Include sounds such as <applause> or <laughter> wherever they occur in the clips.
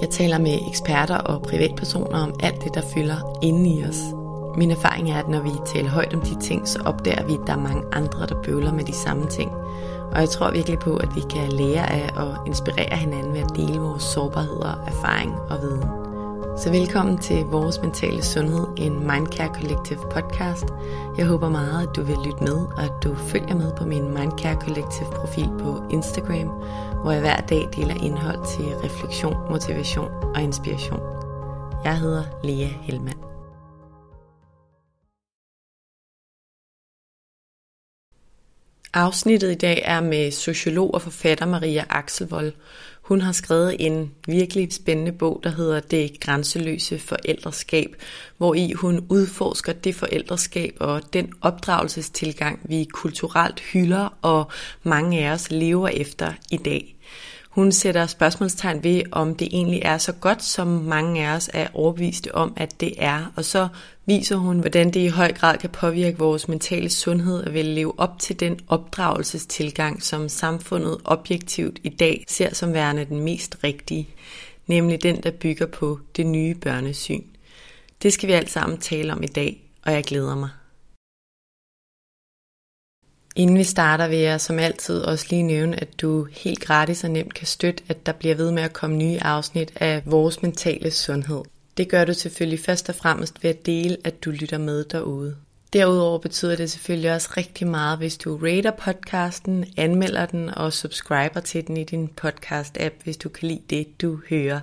Jeg taler med eksperter og privatpersoner om alt det, der fylder inde i os. Min erfaring er, at når vi taler højt om de ting, så opdager vi, at der er mange andre, der bøvler med de samme ting. Og jeg tror virkelig på, at vi kan lære af og inspirere hinanden ved at dele vores sårbarheder, erfaring og viden. Så velkommen til Vores Mentale Sundhed, en Mindcare Collective podcast. Jeg håber meget, at du vil lytte med, og at du følger med på min Mindcare Collective profil på Instagram, hvor jeg hver dag deler indhold til refleksion, motivation og inspiration. Jeg hedder Lea Helmand. Afsnittet i dag er med sociolog og forfatter Maria Axelvold. Hun har skrevet en virkelig spændende bog, der hedder Det grænseløse forældreskab, hvor i hun udforsker det forældreskab og den opdragelsestilgang, vi kulturelt hylder og mange af os lever efter i dag. Hun sætter spørgsmålstegn ved, om det egentlig er så godt, som mange af os er overbeviste om, at det er. Og så viser hun, hvordan det i høj grad kan påvirke vores mentale sundhed at vil leve op til den opdragelsestilgang, som samfundet objektivt i dag ser som værende den mest rigtige, nemlig den, der bygger på det nye børnesyn. Det skal vi alt sammen tale om i dag, og jeg glæder mig. Inden vi starter vil jeg som altid også lige nævne, at du helt gratis og nemt kan støtte, at der bliver ved med at komme nye afsnit af vores mentale sundhed. Det gør du selvfølgelig først og fremmest ved at dele, at du lytter med derude. Derudover betyder det selvfølgelig også rigtig meget, hvis du rater podcasten, anmelder den og subscriber til den i din podcast-app, hvis du kan lide det, du hører.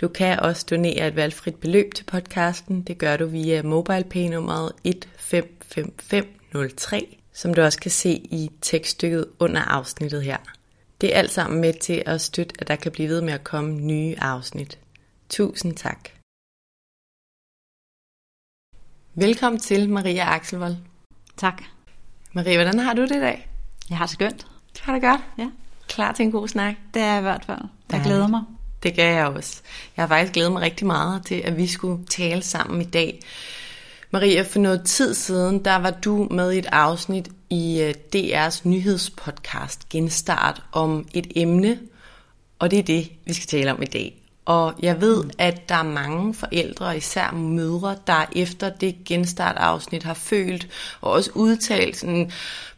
Du kan også donere et valgfrit beløb til podcasten. Det gør du via MobilePay-nummeret 155503 som du også kan se i tekststykket under afsnittet her. Det er alt sammen med til at støtte, at der kan blive ved med at komme nye afsnit. Tusind tak. Velkommen til Maria Axelvold. Tak. Maria, hvordan har du det i dag? Jeg har det skønt. Du har det godt? Ja. Klar til en god snak? Det er jeg i hvert fald. Jeg glæder mig. Det gør jeg også. Jeg har faktisk glædet mig rigtig meget til, at vi skulle tale sammen i dag. Maria, for noget tid siden, der var du med i et afsnit i øh, DR's nyhedspodcast Genstart om et emne, og det er det, vi skal tale om i dag. Og jeg ved, at der er mange forældre, især mødre, der efter det genstartafsnit har følt og også udtalt sådan,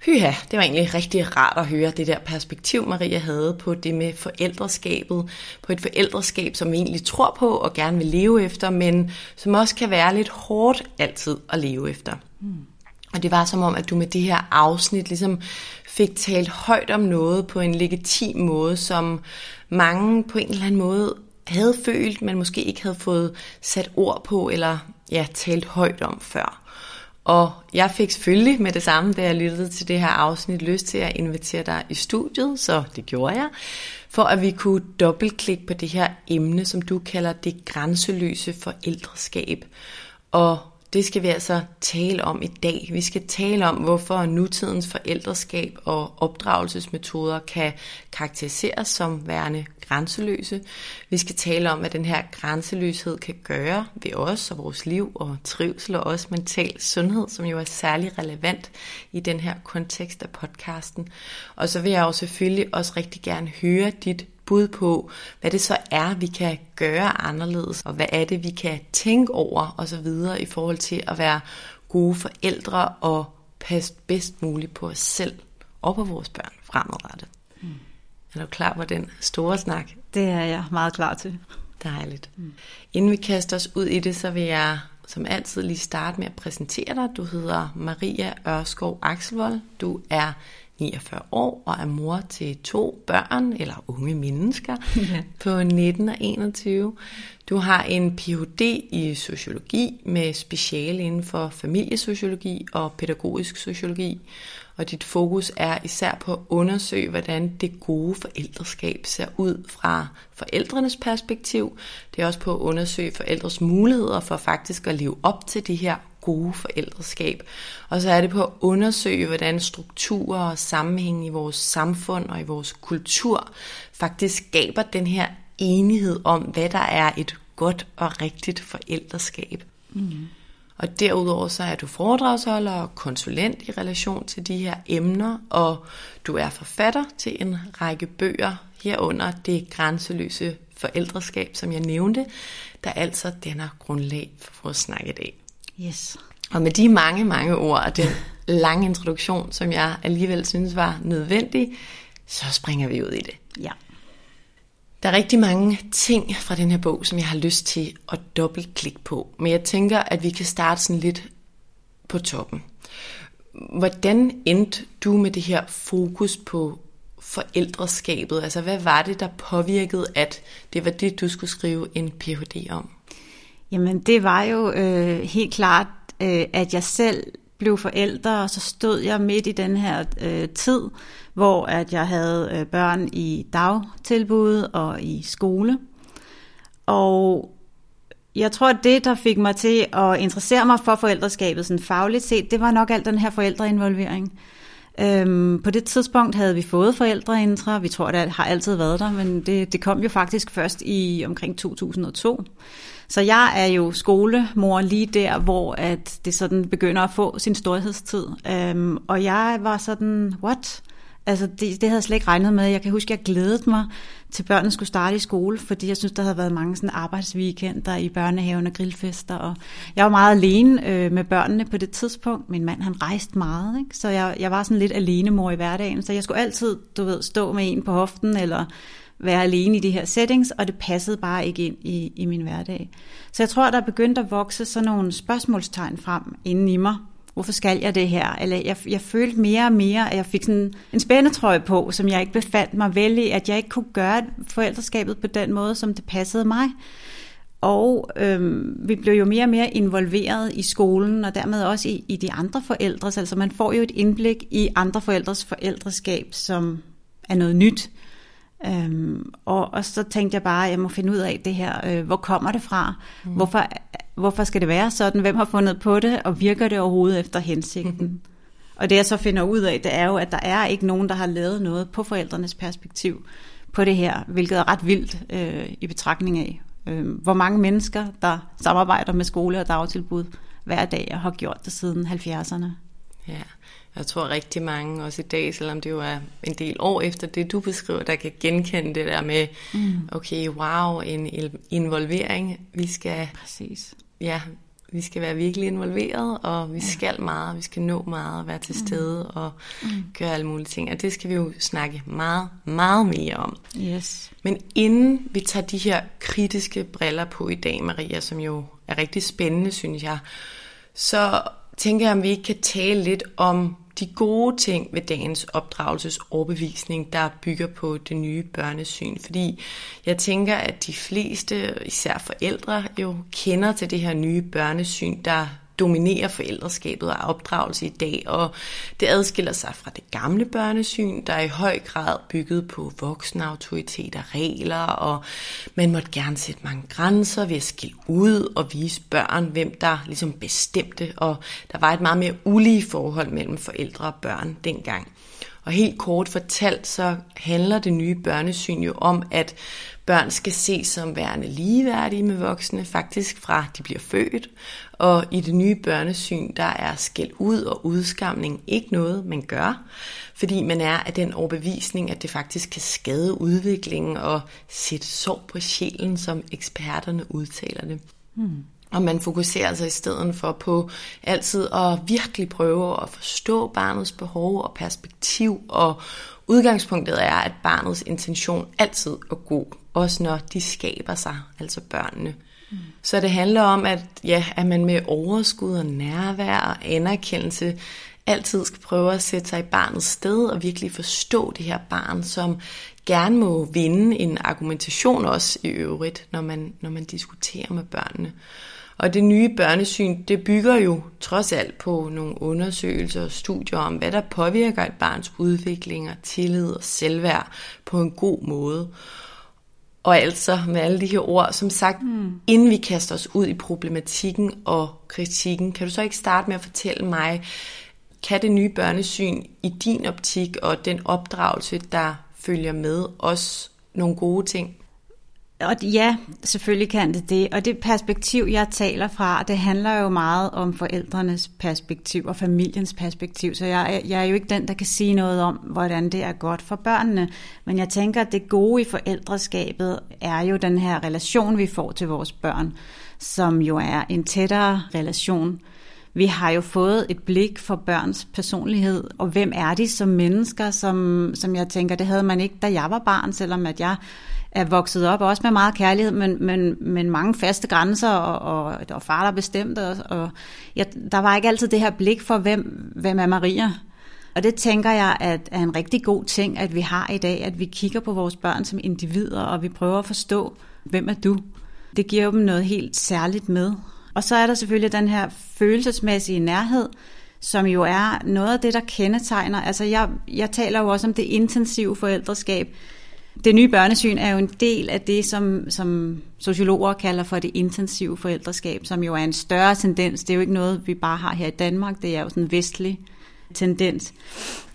hyha, det var egentlig rigtig rart at høre det der perspektiv, Maria havde på det med forældreskabet, på et forældreskab, som vi egentlig tror på og gerne vil leve efter, men som også kan være lidt hårdt altid at leve efter. Mm. Og det var som om, at du med det her afsnit ligesom fik talt højt om noget på en legitim måde, som mange på en eller anden måde havde følt, men måske ikke havde fået sat ord på, eller ja, talt højt om før. Og jeg fik selvfølgelig med det samme, da jeg lyttede til det her afsnit, lyst til at invitere dig i studiet, så det gjorde jeg, for at vi kunne dobbeltklikke på det her emne, som du kalder det grænseløse forældreskab. Og det skal vi altså tale om i dag. Vi skal tale om, hvorfor nutidens forældreskab og opdragelsesmetoder kan karakteriseres som værende grænseløse. Vi skal tale om, hvad den her grænseløshed kan gøre ved os og vores liv og trivsel og også mental sundhed, som jo er særlig relevant i den her kontekst af podcasten. Og så vil jeg jo selvfølgelig også rigtig gerne høre dit bud på, hvad det så er, vi kan gøre anderledes, og hvad er det, vi kan tænke over osv. i forhold til at være gode forældre og passe bedst muligt på os selv og på vores børn fremadrettet. Mm. Er du klar på den store snak? Det er jeg meget klar til. Dejligt. Mm. Inden vi kaster os ud i det, så vil jeg som altid lige starte med at præsentere dig. Du hedder Maria Ørskov Axelvold. Du er 49 år og er mor til to børn, eller unge mennesker, ja. på 19 og 21. Du har en Ph.D. i sociologi med speciale inden for familiesociologi og pædagogisk sociologi. og dit fokus er især på at undersøge, hvordan det gode forældreskab ser ud fra forældrenes perspektiv. Det er også på at undersøge forældres muligheder for faktisk at leve op til de her gode forældreskab. Og så er det på at undersøge, hvordan strukturer og sammenhæng i vores samfund og i vores kultur faktisk skaber den her enighed om, hvad der er et godt og rigtigt forældreskab. Mm. Og derudover så er du foredragsholder og konsulent i relation til de her emner, og du er forfatter til en række bøger herunder det grænseløse forældreskab, som jeg nævnte, der altså danner grundlag for vores snak i dag. Yes. Og med de mange, mange ord og den lange introduktion, som jeg alligevel synes var nødvendig, så springer vi ud i det. Ja. Der er rigtig mange ting fra den her bog, som jeg har lyst til at dobbeltklikke på. Men jeg tænker, at vi kan starte sådan lidt på toppen. Hvordan endte du med det her fokus på forældreskabet? Altså, hvad var det, der påvirkede, at det var det, du skulle skrive en Ph.D. om? Jamen, det var jo øh, helt klart, øh, at jeg selv blev forældre, og så stod jeg midt i den her øh, tid, hvor at jeg havde øh, børn i dagtilbud og i skole. Og jeg tror, at det, der fik mig til at interessere mig for forældreskabet sådan fagligt set, det var nok alt den her forældreinvolvering. Øhm, på det tidspunkt havde vi fået forældreintra. Vi tror, det har altid været der, men det, det kom jo faktisk først i omkring 2002. Så jeg er jo skolemor lige der, hvor at det sådan begynder at få sin storhedstid. Øhm, og jeg var sådan, what? Altså, det, det havde jeg slet ikke regnet med. Jeg kan huske, at jeg glædede mig til børnene skulle starte i skole, fordi jeg synes, der havde været mange sådan arbejdsweekender i børnehaven og grillfester. Og jeg var meget alene øh, med børnene på det tidspunkt. Min mand, han rejste meget, ikke? så jeg, jeg var sådan lidt alene mor i hverdagen. Så jeg skulle altid, du ved, stå med en på hoften, eller være alene i de her settings, og det passede bare ikke ind i, i min hverdag. Så jeg tror, der er begyndt at vokse sådan nogle spørgsmålstegn frem inden i mig. Hvorfor skal jeg det her? Eller jeg, jeg følte mere og mere, at jeg fik sådan en spændetrøje på, som jeg ikke befandt mig vel i, at jeg ikke kunne gøre forældreskabet på den måde, som det passede mig. Og øhm, vi blev jo mere og mere involveret i skolen, og dermed også i, i de andre forældres. Altså man får jo et indblik i andre forældres forældreskab, som er noget nyt. Øhm, og, og så tænkte jeg bare, at jeg må finde ud af det her. Øh, hvor kommer det fra? Mm. Hvorfor, hvorfor skal det være sådan? Hvem har fundet på det? Og virker det overhovedet efter hensigten? Mm. <laughs> Og det jeg så finder ud af, det er jo, at der er ikke nogen, der har lavet noget på forældrenes perspektiv på det her, hvilket er ret vildt øh, i betragtning af, øh, hvor mange mennesker, der samarbejder med skole og dagtilbud hver dag og har gjort det siden 70'erne. Ja, jeg tror rigtig mange også i dag, selvom det jo er en del år efter det, du beskriver, der kan genkende det der med, mm. okay, wow, en involvering. Vi skal, Præcis. Ja, vi skal være virkelig involveret, og vi ja. skal meget, vi skal nå meget, og være til mm. stede og mm. gøre alle mulige ting. Og det skal vi jo snakke meget, meget mere om. Yes. Men inden vi tager de her kritiske briller på i dag, Maria, som jo er rigtig spændende, synes jeg, så tænker jeg, om vi ikke kan tale lidt om de gode ting ved dagens opdragelsesoverbevisning, der bygger på det nye børnesyn. Fordi jeg tænker, at de fleste, især forældre, jo kender til det her nye børnesyn, der dominerer forældreskabet og opdragelse i dag, og det adskiller sig fra det gamle børnesyn, der er i høj grad bygget på voksne autoriteter, regler, og man måtte gerne sætte mange grænser ved at skille ud og vise børn, hvem der ligesom bestemte, og der var et meget mere ulige forhold mellem forældre og børn dengang. Og helt kort fortalt, så handler det nye børnesyn jo om, at børn skal ses som værende ligeværdige med voksne, faktisk fra de bliver født. Og i det nye børnesyn, der er skæld ud og udskamning ikke noget, man gør, fordi man er af den overbevisning, at det faktisk kan skade udviklingen og sætte sår på sjælen, som eksperterne udtaler det. Hmm. Og man fokuserer altså i stedet for på altid at virkelig prøve at forstå barnets behov og perspektiv. Og udgangspunktet er, at barnets intention altid er god, også når de skaber sig, altså børnene. Mm. Så det handler om, at, ja, at man med overskud og nærvær og anerkendelse altid skal prøve at sætte sig i barnets sted og virkelig forstå det her barn, som gerne må vinde en argumentation også i øvrigt, når man, når man diskuterer med børnene. Og det nye børnesyn, det bygger jo trods alt på nogle undersøgelser og studier om, hvad der påvirker et barns udvikling og tillid og selvværd på en god måde. Og altså med alle de her ord, som sagt, mm. inden vi kaster os ud i problematikken og kritikken, kan du så ikke starte med at fortælle mig, kan det nye børnesyn i din optik og den opdragelse, der følger med, også nogle gode ting? Og ja, selvfølgelig kan det det. Og det perspektiv, jeg taler fra, det handler jo meget om forældrenes perspektiv og familiens perspektiv. Så jeg, jeg er jo ikke den, der kan sige noget om, hvordan det er godt for børnene. Men jeg tænker, at det gode i forældreskabet er jo den her relation, vi får til vores børn, som jo er en tættere relation. Vi har jo fået et blik for børns personlighed, og hvem er de som mennesker, som, som jeg tænker, det havde man ikke, da jeg var barn, selvom at jeg er vokset op også med meget kærlighed, men, men, men mange faste grænser, og, og, og far, der bestemte, og, og ja, der var ikke altid det her blik for, hvem, hvem er Maria. Og det tænker jeg at er en rigtig god ting, at vi har i dag, at vi kigger på vores børn som individer, og vi prøver at forstå, hvem er du? Det giver dem noget helt særligt med. Og så er der selvfølgelig den her følelsesmæssige nærhed, som jo er noget af det, der kendetegner. Altså jeg, jeg taler jo også om det intensive forældreskab. Det nye børnesyn er jo en del af det, som, som sociologer kalder for det intensive forældreskab, som jo er en større tendens. Det er jo ikke noget, vi bare har her i Danmark, det er jo sådan en vestlig tendens.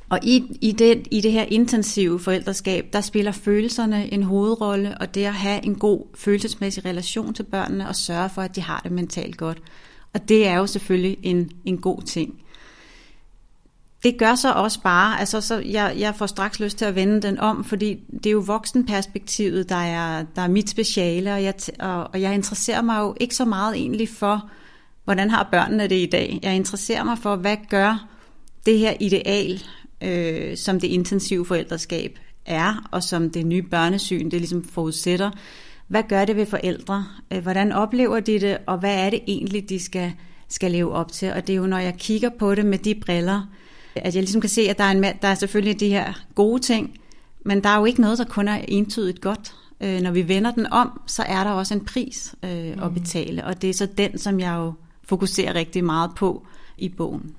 Og i, i, det, i det her intensive forældreskab, der spiller følelserne en hovedrolle, og det at have en god følelsesmæssig relation til børnene og sørge for, at de har det mentalt godt. Og det er jo selvfølgelig en, en god ting det gør så også bare, altså så jeg, jeg får straks lyst til at vende den om, fordi det er jo voksenperspektivet, der er, der er mit speciale, og jeg, og, og jeg interesserer mig jo ikke så meget egentlig for, hvordan har børnene det i dag. Jeg interesserer mig for, hvad gør det her ideal, øh, som det intensive forældreskab er, og som det nye børnesyn, det ligesom forudsætter. Hvad gør det ved forældre? Øh, hvordan oplever de det, og hvad er det egentlig, de skal, skal leve op til? Og det er jo, når jeg kigger på det med de briller, at jeg ligesom kan se, at der er, en, der er selvfølgelig de her gode ting, men der er jo ikke noget, der kun er entydigt godt. Øh, når vi vender den om, så er der også en pris øh, at mm. betale, og det er så den, som jeg jo fokuserer rigtig meget på i bogen.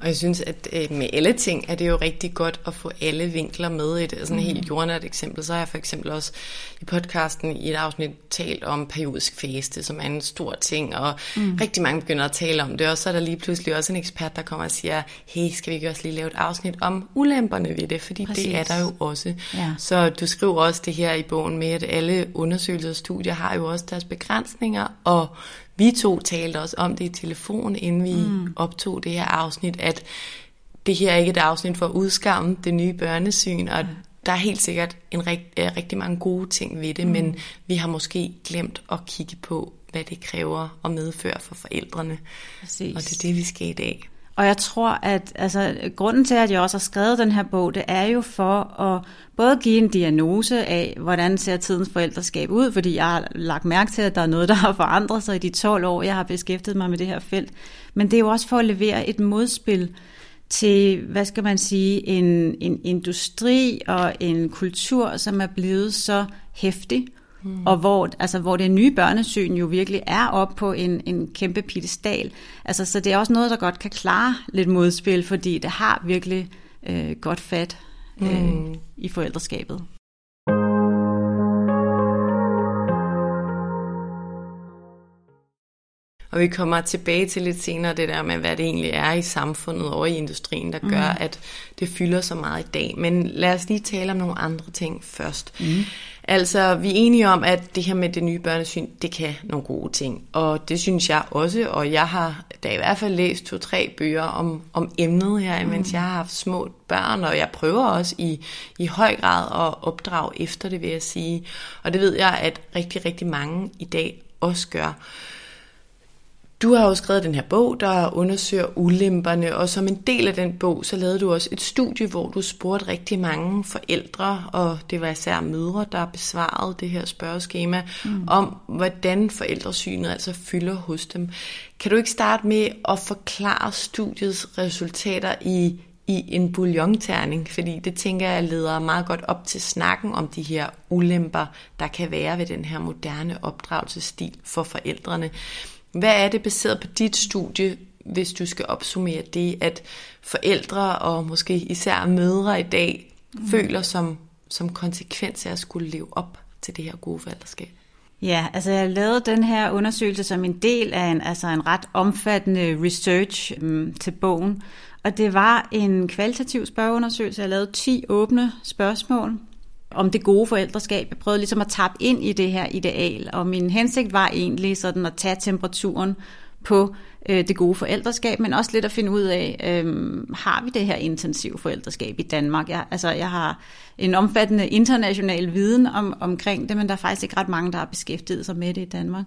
Og jeg synes, at øh, med alle ting er det jo rigtig godt at få alle vinkler med. Et sådan mm. helt jordnært eksempel, så har jeg for eksempel også i podcasten i et afsnit talt om periodisk faste, som er en stor ting, og mm. rigtig mange begynder at tale om det. Og så er der lige pludselig også en ekspert, der kommer og siger, hey, skal vi ikke også lige lave et afsnit om ulemperne ved det? Fordi Præcis. det er der jo også. Ja. Så du skriver også det her i bogen med, at alle undersøgelser og studier har jo også deres begrænsninger, og vi to talte også om det i telefon, inden vi mm. optog det her afsnit, at det her er ikke et afsnit for at udskamme det nye børnesyn, og der er helt sikkert en rigt, rigtig mange gode ting ved det, mm. men vi har måske glemt at kigge på, hvad det kræver og medføre for forældrene. Præcis. Og det er det, vi skal i dag. Og jeg tror, at altså, grunden til, at jeg også har skrevet den her bog, det er jo for at både give en diagnose af, hvordan ser tidens forældreskab ud, fordi jeg har lagt mærke til, at der er noget, der har forandret sig i de 12 år, jeg har beskæftiget mig med det her felt. Men det er jo også for at levere et modspil til, hvad skal man sige, en, en industri og en kultur, som er blevet så hæftig, Mm. Og hvor, altså, hvor det nye børnesyn jo virkelig er op på en, en kæmpe pedestal. Altså, så det er også noget, der godt kan klare lidt modspil, fordi det har virkelig øh, godt fat øh, mm. i forældreskabet. Og vi kommer tilbage til lidt senere det der med, hvad det egentlig er i samfundet og i industrien, der gør, mm. at det fylder så meget i dag. Men lad os lige tale om nogle andre ting først. Mm. Altså, vi er enige om, at det her med det nye børnesyn, det kan nogle gode ting. Og det synes jeg også, og jeg har da i hvert fald læst to-tre bøger om, om emnet her, mens mm. jeg har haft små børn, og jeg prøver også i, i høj grad at opdrage efter det, vil jeg sige. Og det ved jeg, at rigtig, rigtig mange i dag også gør. Du har jo skrevet den her bog, der undersøger ulemperne, og som en del af den bog, så lavede du også et studie, hvor du spurgte rigtig mange forældre, og det var især mødre, der besvarede det her spørgeskema, mm. om hvordan forældresynet altså fylder hos dem. Kan du ikke starte med at forklare studiets resultater i, i en bouillonterning, fordi det tænker jeg leder meget godt op til snakken om de her ulemper, der kan være ved den her moderne opdragelsesstil for forældrene. Hvad er det baseret på dit studie, hvis du skal opsummere det, at forældre og måske især mødre i dag mm. føler som, som konsekvens af at skulle leve op til det her gode forældreskab? Ja, altså jeg lavede den her undersøgelse som en del af en, altså en ret omfattende research um, til bogen, og det var en kvalitativ spørgeundersøgelse. Jeg lavede 10 åbne spørgsmål om det gode forældreskab. Jeg prøvede ligesom at tappe ind i det her ideal, og min hensigt var egentlig sådan at tage temperaturen på øh, det gode forældreskab, men også lidt at finde ud af, øh, har vi det her intensive forældreskab i Danmark? Jeg, altså, jeg har en omfattende international viden om, omkring det, men der er faktisk ikke ret mange, der har beskæftiget sig med det i Danmark.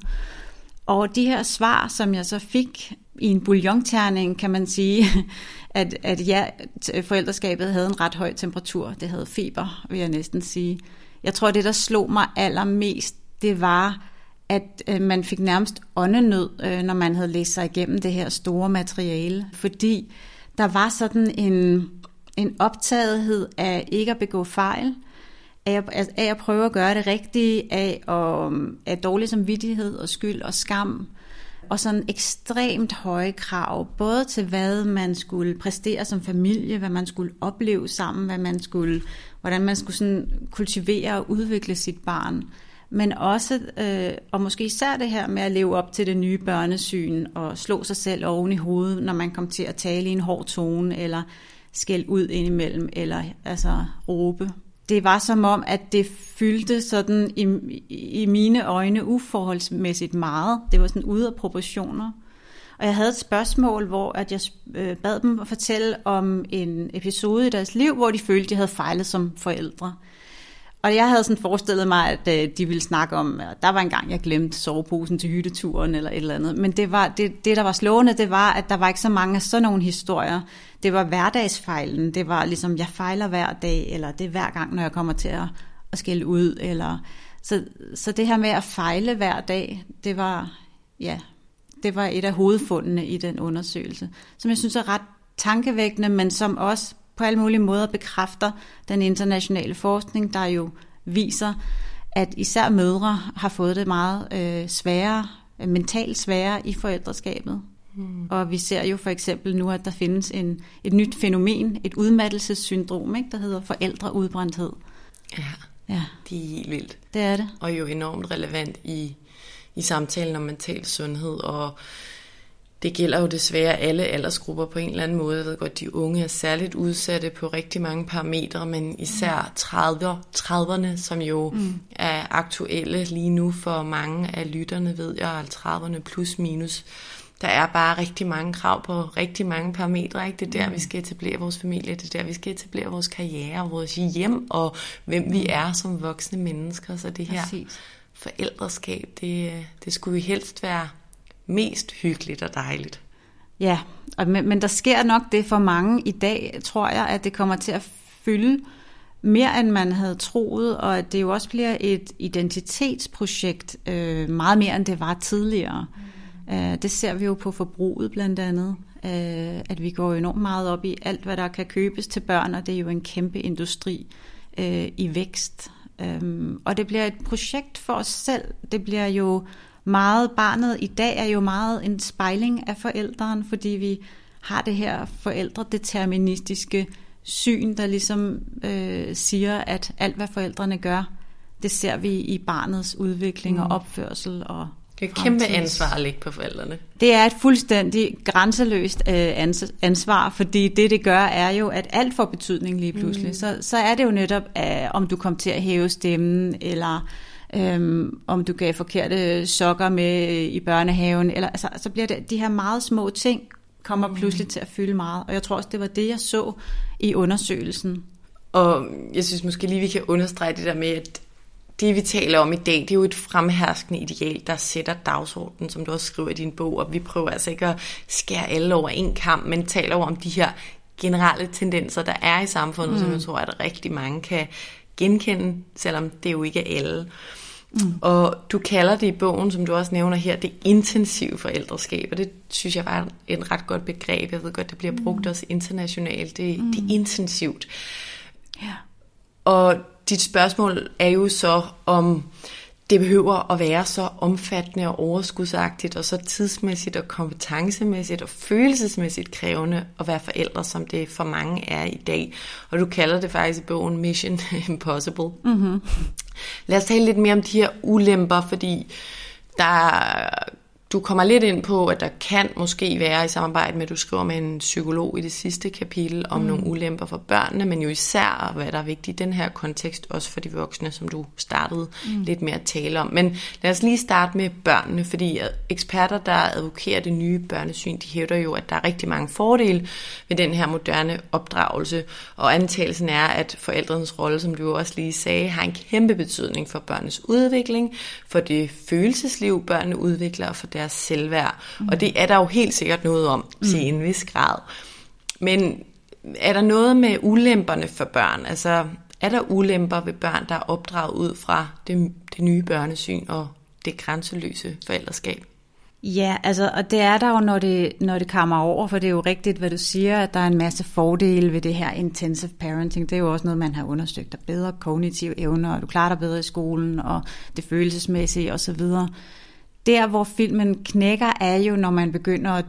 Og de her svar, som jeg så fik i en bouillonterning, kan man sige, <laughs> at, at ja, forældreskabet havde en ret høj temperatur. Det havde feber, vil jeg næsten sige. Jeg tror, det, der slog mig allermest, det var, at øh, man fik nærmest åndenød, øh, når man havde læst sig igennem det her store materiale. Fordi der var sådan en, en optagethed af ikke at begå fejl, af at, af at prøve at gøre det rigtige, af, og, af dårlig samvittighed og skyld og skam, og sådan ekstremt høje krav, både til hvad man skulle præstere som familie, hvad man skulle opleve sammen, hvad man skulle, hvordan man skulle sådan kultivere og udvikle sit barn, men også, øh, og måske især det her med at leve op til det nye børnesyn og slå sig selv oven i hovedet, når man kom til at tale i en hård tone, eller skæld ud indimellem, eller altså råbe det var som om, at det fyldte sådan i, i mine øjne uforholdsmæssigt meget. Det var sådan ude af proportioner. Og jeg havde et spørgsmål, hvor at jeg øh, bad dem at fortælle om en episode i deres liv, hvor de følte, at de havde fejlet som forældre. Og jeg havde sådan forestillet mig, at øh, de ville snakke om, at der var en gang, jeg glemte soveposen til hytteturen eller et eller andet. Men det, var, det, det, der var slående, det var, at der var ikke så mange af sådan nogle historier. Det var hverdagsfejlen. Det var ligesom, jeg fejler hver dag, eller det er hver gang, når jeg kommer til at, at skælde ud. Eller, så, så det her med at fejle hver dag, det var, ja, det var et af hovedfundene i den undersøgelse, som jeg synes er ret tankevækkende, men som også på alle mulige måder bekræfter den internationale forskning, der jo viser, at især mødre har fået det meget øh, sværere, mentalt sværere i forældreskabet. Mm. Og vi ser jo for eksempel nu, at der findes en, et nyt fænomen, et udmattelsessyndrom, ikke, der hedder forældreudbrændthed. Ja, ja, det er helt vildt. Det er det. Og jo enormt relevant i, i samtalen om mental sundhed og det gælder jo desværre alle aldersgrupper på en eller anden måde. Jeg ved godt, de unge er særligt udsatte på rigtig mange parametre, men især 30, 30'erne, som jo mm. er aktuelle lige nu for mange af lytterne, ved jeg, 30'erne plus minus. Der er bare rigtig mange krav på rigtig mange parametre. Ikke? Det er der, mm. vi skal etablere vores familie, det er der, vi skal etablere vores karriere, vores hjem og hvem vi mm. er som voksne mennesker. Så det her Præcis. forældreskab, det, det skulle vi helst være mest hyggeligt og dejligt. Ja, og, men, men der sker nok det for mange i dag, tror jeg, at det kommer til at fylde mere end man havde troet, og at det jo også bliver et identitetsprojekt øh, meget mere end det var tidligere. Mm. Øh, det ser vi jo på forbruget blandt andet, øh, at vi går enormt meget op i alt, hvad der kan købes til børn, og det er jo en kæmpe industri øh, i vækst. Øh, og det bliver et projekt for os selv. Det bliver jo meget, barnet i dag er jo meget en spejling af forældren, fordi vi har det her forældredeterministiske syn, der ligesom øh, siger, at alt hvad forældrene gør, det ser vi i barnets udvikling mm. og opførsel og det er et kæmpe ansvar at lægge på forældrene. Det er et fuldstændig grænseløst øh, ansvar, fordi det det gør er jo, at alt får betydning lige pludselig. Mm. Så, så er det jo netop, at, om du kom til at hæve stemmen, eller øhm, om du gav forkerte sokker med i børnehaven, eller altså, så bliver det de her meget små ting kommer mm. pludselig til at fylde meget. Og jeg tror også, det var det, jeg så i undersøgelsen. Og jeg synes måske lige, vi kan understrege det der med, at det vi taler om i dag, det er jo et fremherskende ideal, der sætter dagsordenen, som du også skriver i din bog, og vi prøver altså ikke at skære alle over en kamp, men taler jo om de her generelle tendenser, der er i samfundet, mm. som jeg tror, at rigtig mange kan genkende, selvom det jo ikke er alle. Mm. Og du kalder det i bogen, som du også nævner her, det intensive forældreskab, og det synes jeg var et ret godt begreb. Jeg ved godt, det bliver brugt mm. også internationalt. Det, mm. det er intensivt. Ja. Og dit spørgsmål er jo så, om det behøver at være så omfattende og overskudsagtigt, og så tidsmæssigt og kompetencemæssigt og følelsesmæssigt krævende at være forældre, som det for mange er i dag. Og du kalder det faktisk i bogen Mission <laughs> Impossible. Mm-hmm. Lad os tale lidt mere om de her ulemper, fordi der du kommer lidt ind på, at der kan måske være i samarbejde med, at du skriver med en psykolog i det sidste kapitel om mm. nogle ulemper for børnene, men jo især, hvad der er vigtigt i den her kontekst, også for de voksne, som du startede mm. lidt mere at tale om. Men lad os lige starte med børnene, fordi eksperter, der advokerer det nye børnesyn, de hævder jo, at der er rigtig mange fordele ved den her moderne opdragelse, og antagelsen er, at forældrenes rolle, som du også lige sagde, har en kæmpe betydning for børnenes udvikling, for det følelsesliv, børnene udvikler, og for deres selvværd. Mm. Og det er der jo helt sikkert noget om mm. til en vis grad. Men er der noget med ulemperne for børn? Altså, er der ulemper ved børn, der er opdraget ud fra det, det nye børnesyn og det grænseløse forældreskab? Ja, altså, og det er der jo, når det, når det kommer over, for det er jo rigtigt, hvad du siger, at der er en masse fordele ved det her intensive parenting. Det er jo også noget, man har undersøgt, der bedre kognitive evner, og du klarer dig bedre i skolen, og det følelsesmæssige osv der, hvor filmen knækker, er jo, når man begynder at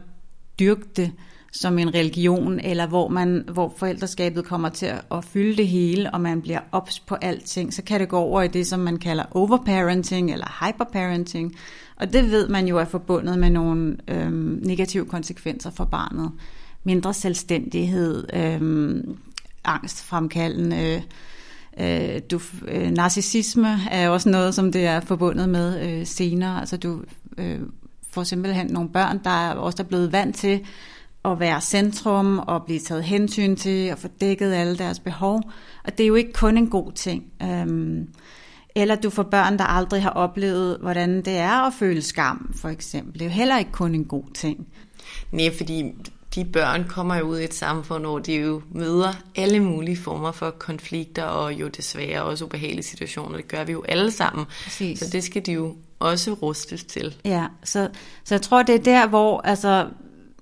dyrke det som en religion, eller hvor, man, hvor forældreskabet kommer til at fylde det hele, og man bliver ops på alting, så kan det gå over i det, som man kalder overparenting eller hyperparenting. Og det ved man jo er forbundet med nogle øhm, negative konsekvenser for barnet. Mindre selvstændighed, øhm, angstfremkaldende, Øh, du, øh, narcissisme er også noget, som det er forbundet med øh, senere. Altså du øh, får simpelthen nogle børn, der er også er blevet vant til at være centrum og blive taget hensyn til og få dækket alle deres behov. Og det er jo ikke kun en god ting. Øhm, eller du får børn, der aldrig har oplevet, hvordan det er at føle skam, for eksempel. Det er jo heller ikke kun en god ting. Nej, fordi de børn kommer jo ud i et samfund, hvor de jo møder alle mulige former for konflikter, og jo desværre også ubehagelige situationer. Det gør vi jo alle sammen. Præcis. Så det skal de jo også rustes til. Ja, så, så jeg tror, det er der, hvor, altså,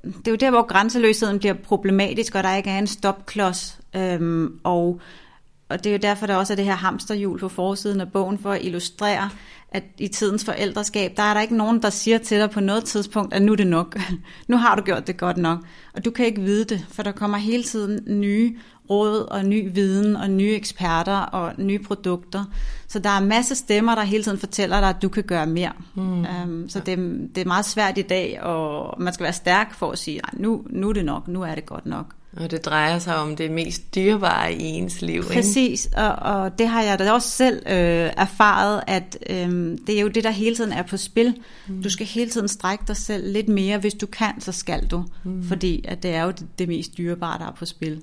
det er jo der, hvor grænseløsheden bliver problematisk, og der ikke er en stopklods. Øhm, og, og det er jo derfor, der også er det her hamsterhjul på forsiden af bogen, for at illustrere, at i tidens forældreskab, der er der ikke nogen, der siger til dig på noget tidspunkt, at nu er det nok. <laughs> nu har du gjort det godt nok. Og du kan ikke vide det, for der kommer hele tiden nye råd og ny viden og nye eksperter og nye produkter. Så der er masser stemmer, der hele tiden fortæller dig, at du kan gøre mere. Mm. Um, så det, det er meget svært i dag, og man skal være stærk for at sige, nu, nu er det nok, nu er det godt nok. Og det drejer sig om det mest dyrebare i ens liv. Præcis, ikke? Og, og det har jeg da også selv øh, erfaret, at øh, det er jo det, der hele tiden er på spil. Mm. Du skal hele tiden strække dig selv lidt mere. Hvis du kan, så skal du. Mm. Fordi at det er jo det, det mest dyrebare, der er på spil.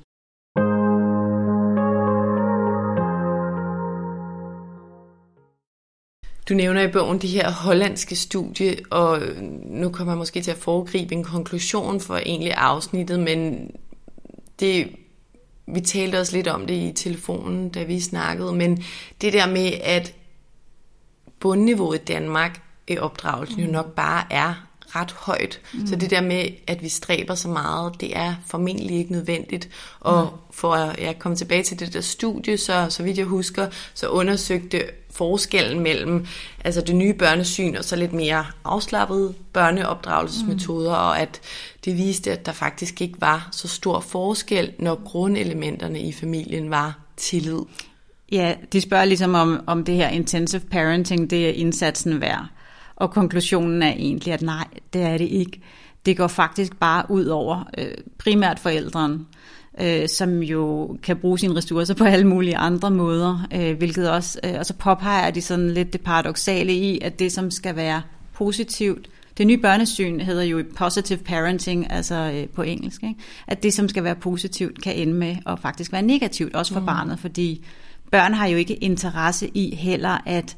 Du nævner i bogen de her hollandske studie, og nu kommer jeg måske til at foregribe en konklusion for egentlig afsnittet, men det, vi talte også lidt om det i telefonen, da vi snakkede, men det der med, at bundniveauet i Danmark i opdragelsen mm. jo nok bare er ret højt. Mm. Så det der med, at vi stræber så meget, det er formentlig ikke nødvendigt. Og mm. for at jeg komme tilbage til det der studie, så, så vidt jeg husker, så undersøgte forskellen mellem altså det nye børnesyn og så lidt mere afslappede børneopdragelsesmetoder, mm. og at det viste, at der faktisk ikke var så stor forskel, når grundelementerne i familien var tillid. Ja, de spørger ligesom om, om det her intensive parenting, det er indsatsen værd. Og konklusionen er egentlig, at nej, det er det ikke. Det går faktisk bare ud over øh, primært forældrene, øh, som jo kan bruge sine ressourcer på alle mulige andre måder, øh, hvilket også, øh, og så påpeger de sådan lidt det paradoxale i, at det som skal være positivt, det nye børnesyn hedder jo positive parenting, altså øh, på engelsk, ikke? at det som skal være positivt kan ende med at faktisk være negativt, også for mm. barnet, fordi børn har jo ikke interesse i heller, at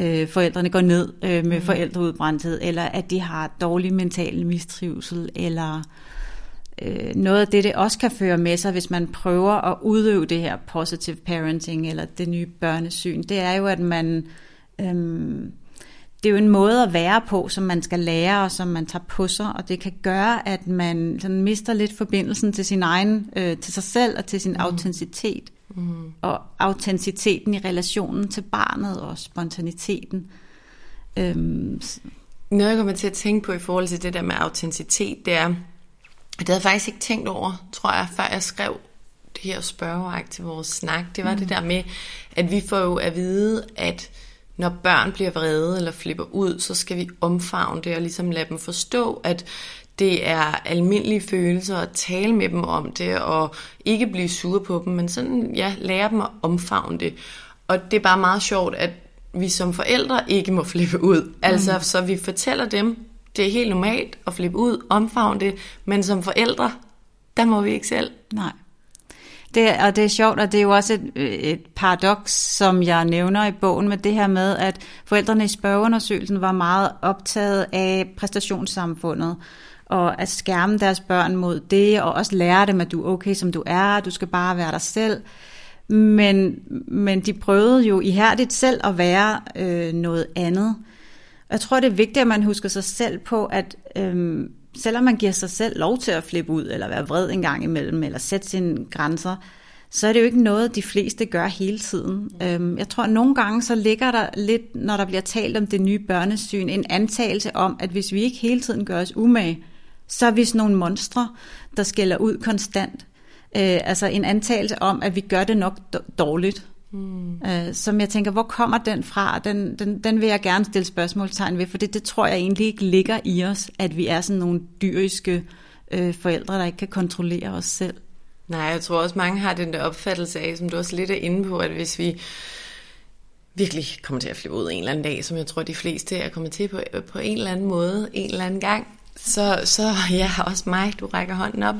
øh, forældrene går ned øh, med mm. forældreudbrændthed, eller at de har dårlig mental mistrivsel, eller øh, noget af det, det også kan føre med sig, hvis man prøver at udøve det her positive parenting, eller det nye børnesyn, det er jo, at man... Øh, det er jo en måde at være på, som man skal lære, og som man tager på sig, og det kan gøre, at man sådan mister lidt forbindelsen til sin egen, øh, til sig selv og til sin mm. autenticitet. Mm. Og autenticiteten i relationen til barnet og spontaniteten. Øhm, Noget, jeg kommer til at tænke på i forhold til det der med autenticitet, det er, det havde jeg faktisk ikke tænkt over, tror jeg, før jeg skrev det her spørgeværk til vores snak. Det var mm. det der med, at vi får jo at vide, at når børn bliver vrede eller flipper ud, så skal vi omfavne det og ligesom lade dem forstå, at det er almindelige følelser at tale med dem om det, og ikke blive sure på dem, men sådan, ja, lære dem at omfavne det. Og det er bare meget sjovt, at vi som forældre ikke må flippe ud. Altså, mm. så vi fortæller dem, det er helt normalt at flippe ud, omfavne det, men som forældre, der må vi ikke selv. Nej. Det, og det er sjovt, og det er jo også et, et paradoks, som jeg nævner i bogen, med det her med, at forældrene i spørgeundersøgelsen var meget optaget af præstationssamfundet, og at skærme deres børn mod det, og også lære dem, at du er okay, som du er, du skal bare være dig selv. Men, men de prøvede jo ihærdigt selv at være øh, noget andet. Jeg tror, det er vigtigt, at man husker sig selv på, at øhm, selvom man giver sig selv lov til at flippe ud, eller være vred en gang imellem, eller sætte sine grænser, så er det jo ikke noget, de fleste gør hele tiden. Øhm, jeg tror, at nogle gange så ligger der lidt, når der bliver talt om det nye børnesyn, en antagelse om, at hvis vi ikke hele tiden gør os umage, så er vi sådan nogle monstre, der skælder ud konstant. Øh, altså en antagelse om, at vi gør det nok dårligt. Mm. Øh, som jeg tænker, hvor kommer den fra? Den, den, den vil jeg gerne stille spørgsmålstegn ved, for det, det tror jeg egentlig ikke ligger i os, at vi er sådan nogle dyriske øh, forældre, der ikke kan kontrollere os selv. Nej, jeg tror også, mange har den der opfattelse af, som du også lidt er inde på, at hvis vi virkelig kommer til at flippe ud en eller anden dag, som jeg tror, de fleste er kommet til på, på en eller anden måde, en eller anden gang, så, så <laughs> ja, også mig, du rækker hånden op,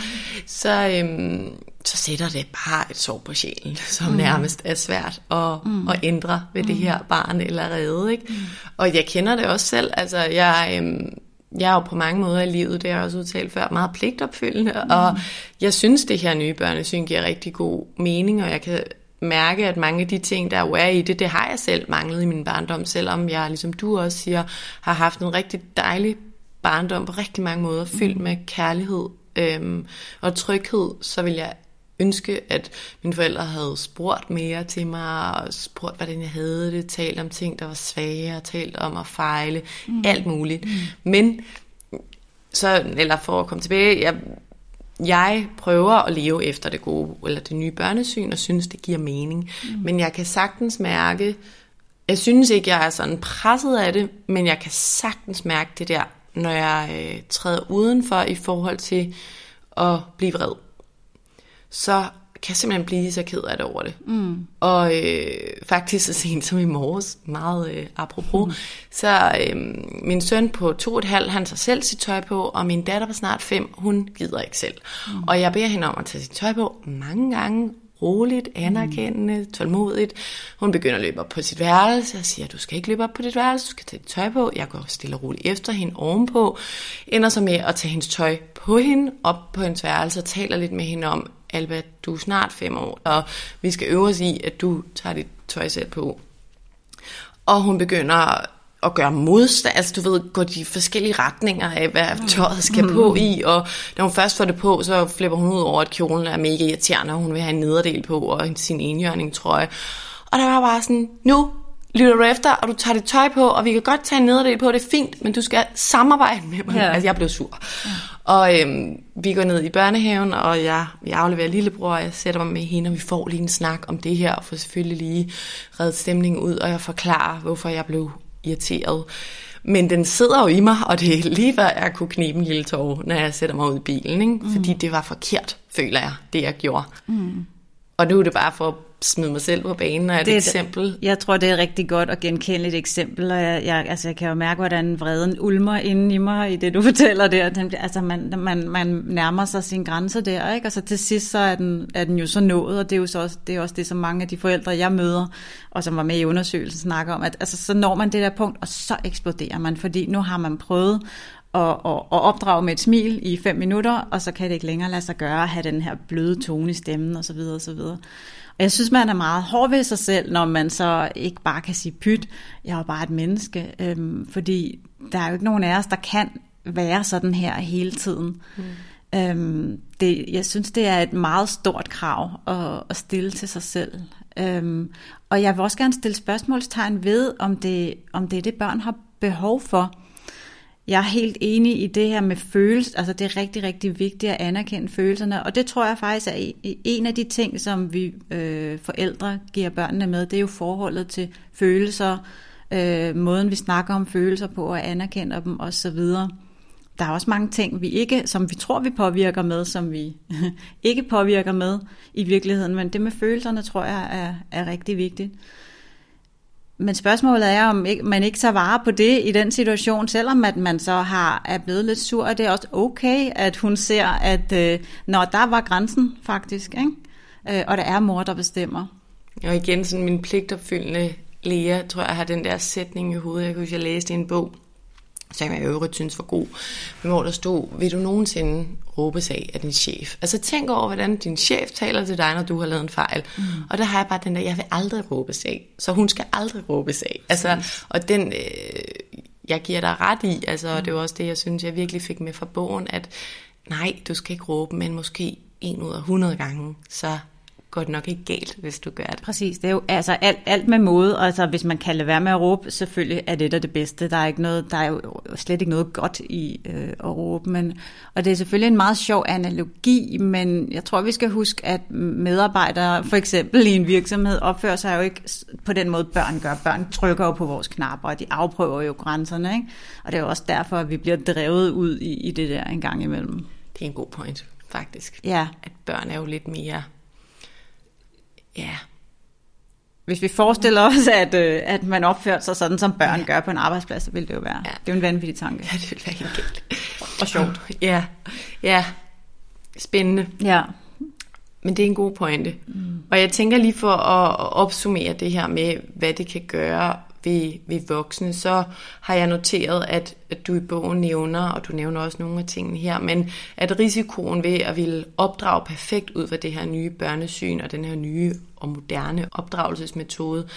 så, øhm, så sætter det bare et sår på sjælen, som mm. nærmest er svært at, mm. at ændre ved mm. det her barn eller redde. Ikke? Mm. Og jeg kender det også selv, altså jeg... Øhm, jeg er jo på mange måder i livet, det har jeg også udtalt før, meget pligtopfyldende, mm. og jeg synes, det her nye børnesyn giver rigtig god mening, og jeg kan mærke, at mange af de ting, der er i det, det har jeg selv manglet i min barndom, selvom jeg, ligesom du også siger, har haft en rigtig dejlig barndom på rigtig mange måder, fyldt med kærlighed øhm, og tryghed, så vil jeg ønske, at mine forældre havde spurgt mere til mig, og spurgt, hvordan jeg havde det, talt om ting, der var svære, talt om at fejle, mm. alt muligt. Mm. Men, så, eller for at komme tilbage, jeg, jeg prøver at leve efter det gode, eller det nye børnesyn, og synes, det giver mening. Mm. Men jeg kan sagtens mærke, jeg synes ikke, jeg er sådan presset af det, men jeg kan sagtens mærke det der når jeg øh, træder udenfor i forhold til at blive vred, så kan jeg simpelthen blive så ked af det over det. Mm. Og øh, faktisk så sent som i morges, meget øh, apropos, mm. så øh, min søn på to og et halvt, han tager selv sit tøj på, og min datter på snart fem, hun gider ikke selv. Mm. Og jeg beder hende om at tage sit tøj på mange gange, roligt, anerkendende, mm. tålmodigt. Hun begynder at løbe op på sit værelse og siger, du skal ikke løbe op på dit værelse, du skal tage dit tøj på. Jeg går stille og roligt efter hende ovenpå. Ender så med at tage hendes tøj på hende, op på hendes værelse og taler lidt med hende om, Alba, du er snart fem år, og vi skal øve os i, at du tager dit tøj selv på. Og hun begynder at gøre modstand, altså du ved, gå de forskellige retninger af, hvad mm. tøjet skal mm. på i, og når hun først får det på, så flipper hun ud over, at kjolen er mega irriterende, og hun vil have en nederdel på, og sin enhjørning trøje. Og der var bare sådan, nu lytter du efter, og du tager dit tøj på, og vi kan godt tage en nederdel på, det er fint, men du skal samarbejde med mig. Ja. Altså, jeg blev sur. Ja. Og øhm, vi går ned i børnehaven, og jeg, jeg afleverer lillebror, og jeg sætter mig med hende, og vi får lige en snak om det her, og får selvfølgelig lige reddet stemningen ud, og jeg forklarer, hvorfor jeg blev irriteret. Men den sidder jo i mig, og det er lige hvad jeg kunne knibe en lille tår, når jeg sætter mig ud i bilen. Ikke? Mm. Fordi det var forkert, føler jeg, det jeg gjorde. Mm. Og nu er det bare for at smide mig selv på banen og et, det er et eksempel. Jeg tror, det er et rigtig godt og genkendeligt eksempel, og jeg, jeg, altså, jeg kan jo mærke, hvordan vreden ulmer inden i mig i det, du <laughs> fortæller der. Altså, man, man, man nærmer sig sin grænse der, ikke? Og så til sidst, så er den, er den jo så nået, og det er jo så også det, er også det, som mange af de forældre, jeg møder, og som var med i undersøgelsen, snakker om, at altså, så når man det der punkt, og så eksploderer man, fordi nu har man prøvet og, og, og opdrage med et smil i fem minutter, og så kan det ikke længere lade sig gøre at have den her bløde tone i stemmen osv. osv. Og jeg synes, man er meget hård ved sig selv, når man så ikke bare kan sige pyt, jeg er bare et menneske. Øhm, fordi der er jo ikke nogen af os, der kan være sådan her hele tiden. Mm. Øhm, det, jeg synes, det er et meget stort krav at, at stille til sig selv. Øhm, og jeg vil også gerne stille spørgsmålstegn ved, om det, om det er det, børn har behov for. Jeg er helt enig i det her med følelser. Altså det er rigtig, rigtig vigtigt at anerkende følelserne. Og det tror jeg faktisk er en af de ting, som vi øh, forældre giver børnene med. Det er jo forholdet til følelser, øh, måden vi snakker om følelser på og anerkender dem osv. Der er også mange ting, vi ikke, som vi tror, vi påvirker med, som vi <laughs> ikke påvirker med i virkeligheden. Men det med følelserne, tror jeg, er, er rigtig vigtigt. Men spørgsmålet er, om ikke, man ikke tager vare på det i den situation, selvom at man så har, er blevet lidt sur. Er det er også okay, at hun ser, at øh, når der var grænsen faktisk, ikke? Øh, og der er mor, der bestemmer. Og igen, sådan min pligtopfyldende Lea, tror jeg, har den der sætning i hovedet. Jeg kunne huske, jeg læste i en bog, som jeg i øvrigt synes var god, men hvor der stod, vil du nogensinde råbes af af din chef? Altså tænk over, hvordan din chef taler til dig, når du har lavet en fejl. Mm. Og der har jeg bare den der, jeg vil aldrig råbes af, så hun skal aldrig råbes af. Altså, og den, øh, jeg giver dig ret i, altså, og det var også det, jeg synes, jeg virkelig fik med fra bogen, at nej, du skal ikke råbe, men måske en ud af 100 gange, så går det nok ikke galt, hvis du gør det. Præcis, det er jo altså alt, alt med måde, altså hvis man kan lade være med at råbe, selvfølgelig er det der det bedste. Der er, ikke noget, der er jo slet ikke noget godt i øh, at råbe, men, og det er selvfølgelig en meget sjov analogi, men jeg tror, vi skal huske, at medarbejdere for eksempel i en virksomhed opfører sig jo ikke på den måde, børn gør. Børn trykker jo på vores knapper, og de afprøver jo grænserne, ikke? og det er jo også derfor, at vi bliver drevet ud i, i det der en gang imellem. Det er en god point, faktisk. Ja. At børn er jo lidt mere Ja. Hvis vi forestiller os, at, øh, at man opfører sig sådan, som børn ja. gør på en arbejdsplads, så vil det jo være. Ja. Det er jo en vanvittig tanke. Ja, det vil være helt galt. Og sjovt. Ja, ja. Spændende. Ja. Men det er en god pointe. Mm. Og jeg tænker lige for at opsummere det her med, hvad det kan gøre ved, ved voksne, så har jeg noteret, at, at du i bogen nævner, og du nævner også nogle af tingene her, men at risikoen ved at ville opdrage perfekt ud fra det her nye børnesyn og den her nye og moderne opdragelsesmetode,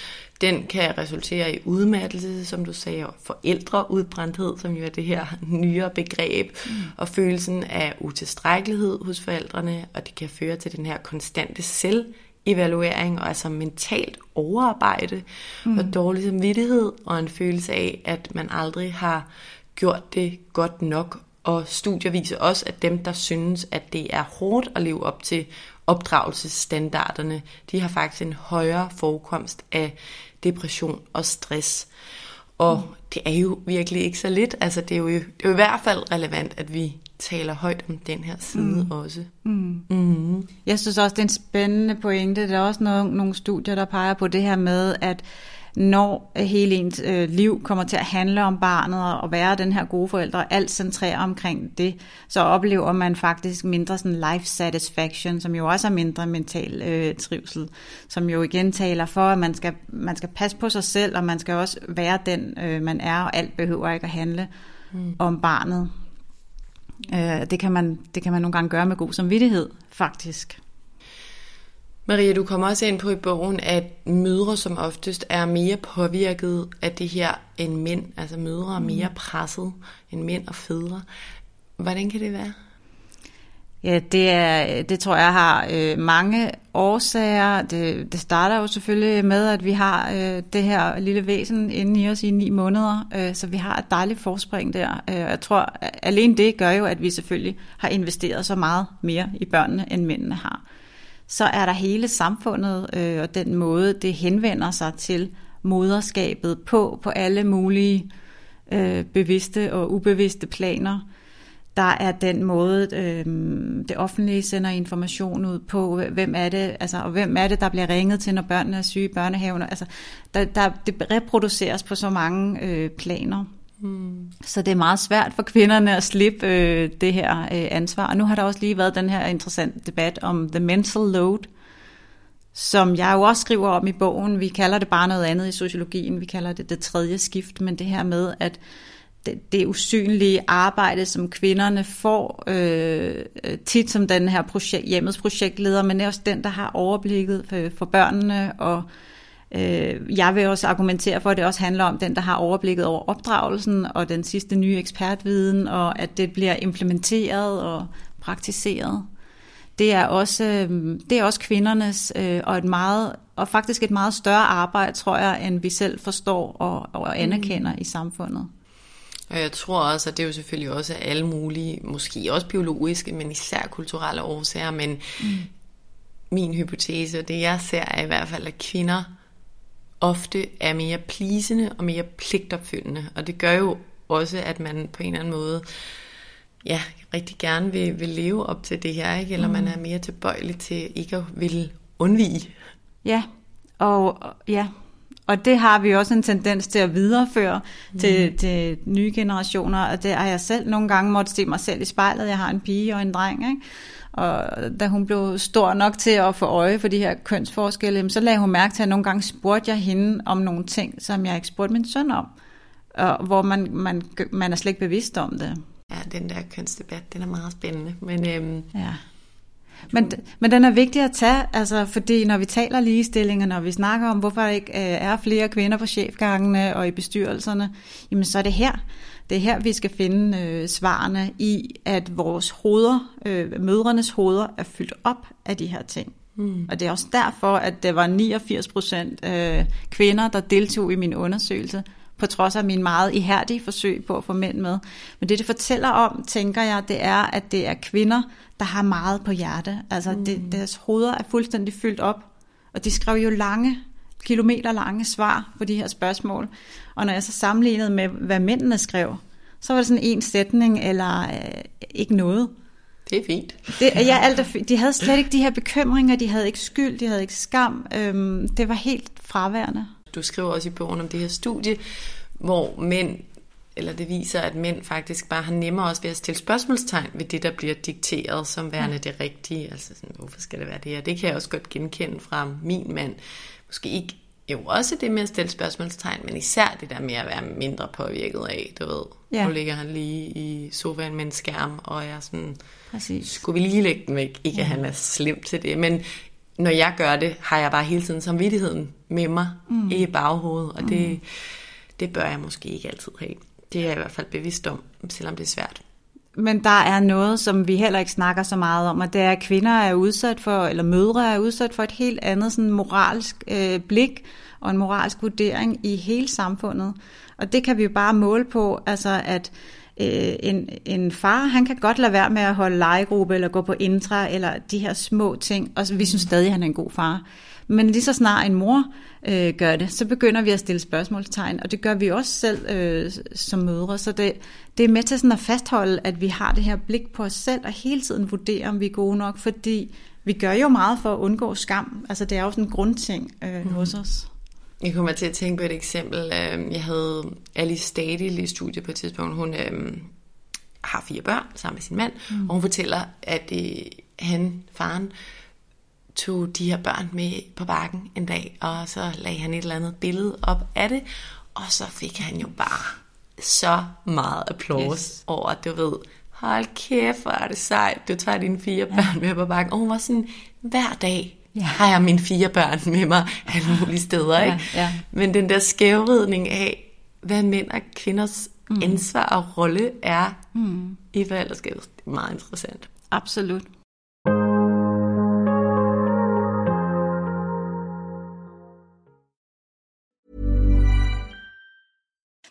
den kan resultere i udmattelse, som du sagde, og forældreudbrændthed, som jo er det her <laughs> nyere begreb, mm. og følelsen af utilstrækkelighed hos forældrene, og det kan føre til den her konstante selv evaluering og altså mentalt overarbejde mm. og dårlig samvittighed og en følelse af, at man aldrig har gjort det godt nok. Og studier viser også, at dem, der synes, at det er hårdt at leve op til opdragelsesstandarderne, de har faktisk en højere forekomst af depression og stress. Og mm. Det er jo virkelig ikke så lidt. Altså, det er jo, det er jo i hvert fald relevant, at vi taler højt om den her side mm. også. Mm. Mm. Jeg synes også, det er en spændende pointe. Der er også nogle, nogle studier, der peger på det her med, at når hele ens øh, liv kommer til at handle om barnet og være den her gode forældre, og alt centrerer omkring det, så oplever man faktisk mindre sådan life satisfaction, som jo også er mindre mental øh, trivsel, som jo igen taler for, at man skal, man skal passe på sig selv, og man skal også være den, øh, man er, og alt behøver ikke at handle mm. om barnet. Øh, det, kan man, det kan man nogle gange gøre med god samvittighed, faktisk. Maria, du kommer også ind på i bogen, at mødre som oftest er mere påvirket af det her end mænd. Altså mødre er mere mm. presset end mænd og fædre. Hvordan kan det være? Ja, det, er, det tror jeg har øh, mange årsager. Det, det starter jo selvfølgelig med, at vi har øh, det her lille væsen inde i os i ni måneder, øh, så vi har et dejligt forspring der. Øh, jeg tror, alene det gør jo, at vi selvfølgelig har investeret så meget mere i børnene, end mændene har. Så er der hele samfundet øh, og den måde, det henvender sig til moderskabet på, på alle mulige øh, bevidste og ubevidste planer der er den måde, øh, det offentlige sender information ud på, hvem er det, altså, og hvem er det, der bliver ringet til, når børnene er syge i børnehaven. Altså, der, der, det reproduceres på så mange øh, planer. Mm. Så det er meget svært for kvinderne at slippe øh, det her øh, ansvar. Og nu har der også lige været den her interessante debat om the mental load, som jeg jo også skriver om i bogen. Vi kalder det bare noget andet i sociologien. Vi kalder det det tredje skift, men det her med, at det, det usynlige arbejde, som kvinderne får, øh, tit som den her projekt, hjemmets projektleder, men er også den, der har overblikket for, for børnene, og øh, jeg vil også argumentere for, at det også handler om den, der har overblikket over opdragelsen, og den sidste nye ekspertviden, og at det bliver implementeret og praktiseret. det er også, øh, det er også kvindernes, øh, og, et meget, og faktisk et meget større arbejde, tror jeg, end vi selv forstår og, og anerkender mm. i samfundet. Og jeg tror også, at det er jo selvfølgelig også alle mulige, måske også biologiske, men især kulturelle årsager, men mm. min hypotese, og det jeg ser, er i hvert fald, at kvinder ofte er mere plisende og mere pligtopfyldende, og det gør jo også, at man på en eller anden måde ja, rigtig gerne vil, vil leve op til det her, ikke? eller mm. man er mere tilbøjelig til ikke at ville undvige. Ja, og ja, og det har vi også en tendens til at videreføre mm. til, til nye generationer, og det har jeg selv nogle gange måtte se mig selv i spejlet. Jeg har en pige og en dreng, ikke? Og da hun blev stor nok til at få øje for de her kønsforskelle, så lagde hun mærke til, at nogle gange spurgte jeg hende om nogle ting, som jeg ikke spurgte min søn om. Og hvor man, man, man er slet ikke bevidst om det. Ja, den der kønsdebat, den er meget spændende. Men, øhm, ja. Men, men den er vigtig at tage, altså, fordi når vi taler ligestilling, og når vi snakker om, hvorfor der ikke øh, er flere kvinder på chefgangene og i bestyrelserne, jamen så er det her. Det er her, vi skal finde øh, svarene i, at vores hoveder, øh, mødrenes hoveder, er fyldt op af de her ting. Mm. Og det er også derfor, at det var 89 procent øh, kvinder, der deltog i min undersøgelse, på trods af min meget ihærdige forsøg på at få mænd med. Men det, det fortæller om, tænker jeg, det er, at det er kvinder, der har meget på hjerte. Altså, mm. det, deres hoveder er fuldstændig fyldt op, og de skrev jo lange, kilometer lange svar på de her spørgsmål. Og når jeg så sammenlignede med, hvad mændene skrev, så var det sådan en sætning, eller øh, ikke noget. Det er fint. Det, ja, alt er fint. De havde slet ikke de her bekymringer, de havde ikke skyld, de havde ikke skam. Øhm, det var helt fraværende. Du skriver også i bogen om det her studie, hvor mænd, eller det viser, at mænd faktisk bare har nemmere også ved at stille spørgsmålstegn ved det, der bliver dikteret som værende det rigtige. Altså sådan, hvorfor skal det være det her? Det kan jeg også godt genkende fra min mand. Måske ikke jo også det med at stille spørgsmålstegn, men især det der med at være mindre påvirket af, du ved. Ja. Nu ligger han lige i sofaen med en skærm, og jeg er sådan, Præcis. skulle vi lige lægge den væk? Ikke ja. at han er slem til det, men når jeg gør det, har jeg bare hele tiden samvittigheden med mig mm. i baghovedet, og det, mm. det bør jeg måske ikke altid have. Det er jeg i hvert fald bevidst om, selvom det er svært. Men der er noget, som vi heller ikke snakker så meget om, og det er, at kvinder er udsat for, eller mødre er udsat for et helt andet sådan moralsk øh, blik og en moralsk vurdering i hele samfundet. Og det kan vi jo bare måle på, altså at øh, en, en far, han kan godt lade være med at holde legegruppe, eller gå på intra, eller de her små ting, og vi synes stadig, at han er en god far. Men lige så snart en mor øh, gør det, så begynder vi at stille spørgsmålstegn, og det gør vi også selv øh, som mødre. Så det, det er med til sådan at fastholde, at vi har det her blik på os selv, og hele tiden vurdere, om vi er gode nok, fordi vi gør jo meget for at undgå skam. Altså det er jo sådan en grundting øh, mm. hos os. Jeg kommer til at tænke på et eksempel. Øhm, jeg havde Alice Stadil i studiet på et tidspunkt. Hun øhm, har fire børn sammen med sin mand, mm. og hun fortæller, at øh, han, faren, tog de her børn med på bakken en dag, og så lagde han et eller andet billede op af det, og så fik han jo bare så meget applaus yes. over, at du ved, hold kæft, hvor er det sejt, du tager dine fire børn med på bakken. Og hun var sådan, hver dag ja. har jeg mine fire børn med mig alle mulige steder. Ikke? Ja, ja. Men den der skævridning af, hvad mænd og kvinders mm. ansvar og rolle er mm. i forældreskabet, det er meget interessant. Absolut.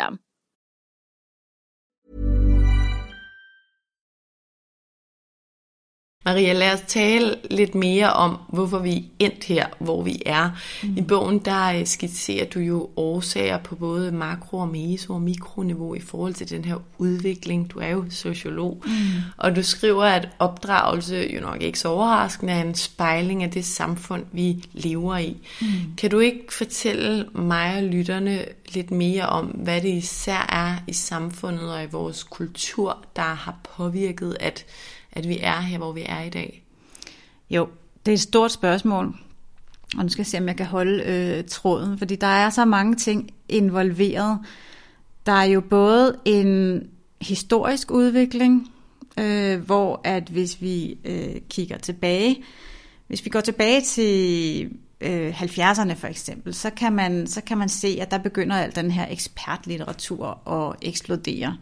System. Maria, lad os tale lidt mere om, hvorfor vi er endt her, hvor vi er. Mm. I bogen der øh, skitserer du jo årsager på både makro- og meso- og mikroniveau i forhold til den her udvikling. Du er jo sociolog, mm. og du skriver, at opdragelse jo nok ikke så overraskende er en spejling af det samfund, vi lever i. Mm. Kan du ikke fortælle mig og lytterne lidt mere om, hvad det især er i samfundet og i vores kultur, der har påvirket, at at vi er her, hvor vi er i dag? Jo, det er et stort spørgsmål, og nu skal jeg se, om jeg kan holde øh, tråden, fordi der er så mange ting involveret. Der er jo både en historisk udvikling, øh, hvor at hvis vi øh, kigger tilbage, hvis vi går tilbage til øh, 70'erne for eksempel, så kan, man, så kan man se, at der begynder al den her ekspertlitteratur at eksplodere.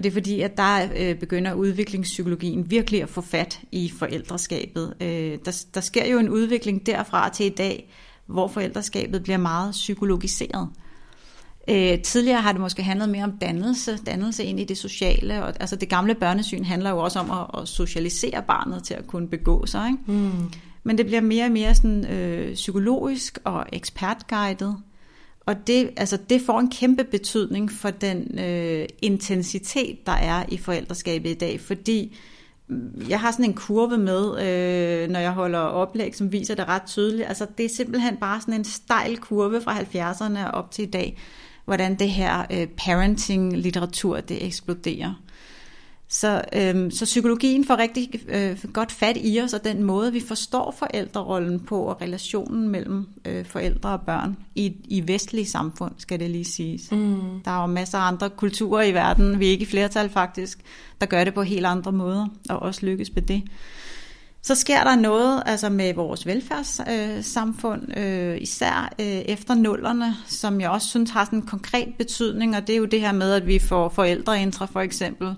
Og det er fordi, at der øh, begynder udviklingspsykologien virkelig at få fat i forældreskabet. Øh, der, der sker jo en udvikling derfra til i dag, hvor forældreskabet bliver meget psykologiseret. Øh, tidligere har det måske handlet mere om dannelse, dannelse ind i det sociale. Og, altså det gamle børnesyn handler jo også om at, at socialisere barnet til at kunne begå sig. Ikke? Mm. Men det bliver mere og mere sådan, øh, psykologisk og ekspertguidet. Og det, altså, det får en kæmpe betydning for den øh, intensitet, der er i forældreskabet i dag, fordi jeg har sådan en kurve med, øh, når jeg holder oplæg, som viser det ret tydeligt. Altså, det er simpelthen bare sådan en stejl kurve fra 70'erne op til i dag, hvordan det her øh, parenting-litteratur, det eksploderer. Så, øhm, så psykologien får rigtig øh, godt fat i os, og den måde, vi forstår forældrerollen på, og relationen mellem øh, forældre og børn i, i vestlige samfund, skal det lige siges. Mm. Der er jo masser af andre kulturer i verden, vi er ikke i flertal faktisk, der gør det på helt andre måder, og også lykkes med det. Så sker der noget altså med vores velfærdssamfund, øh, øh, især øh, efter nullerne, som jeg også synes har sådan en konkret betydning, og det er jo det her med, at vi får forældreintra for eksempel,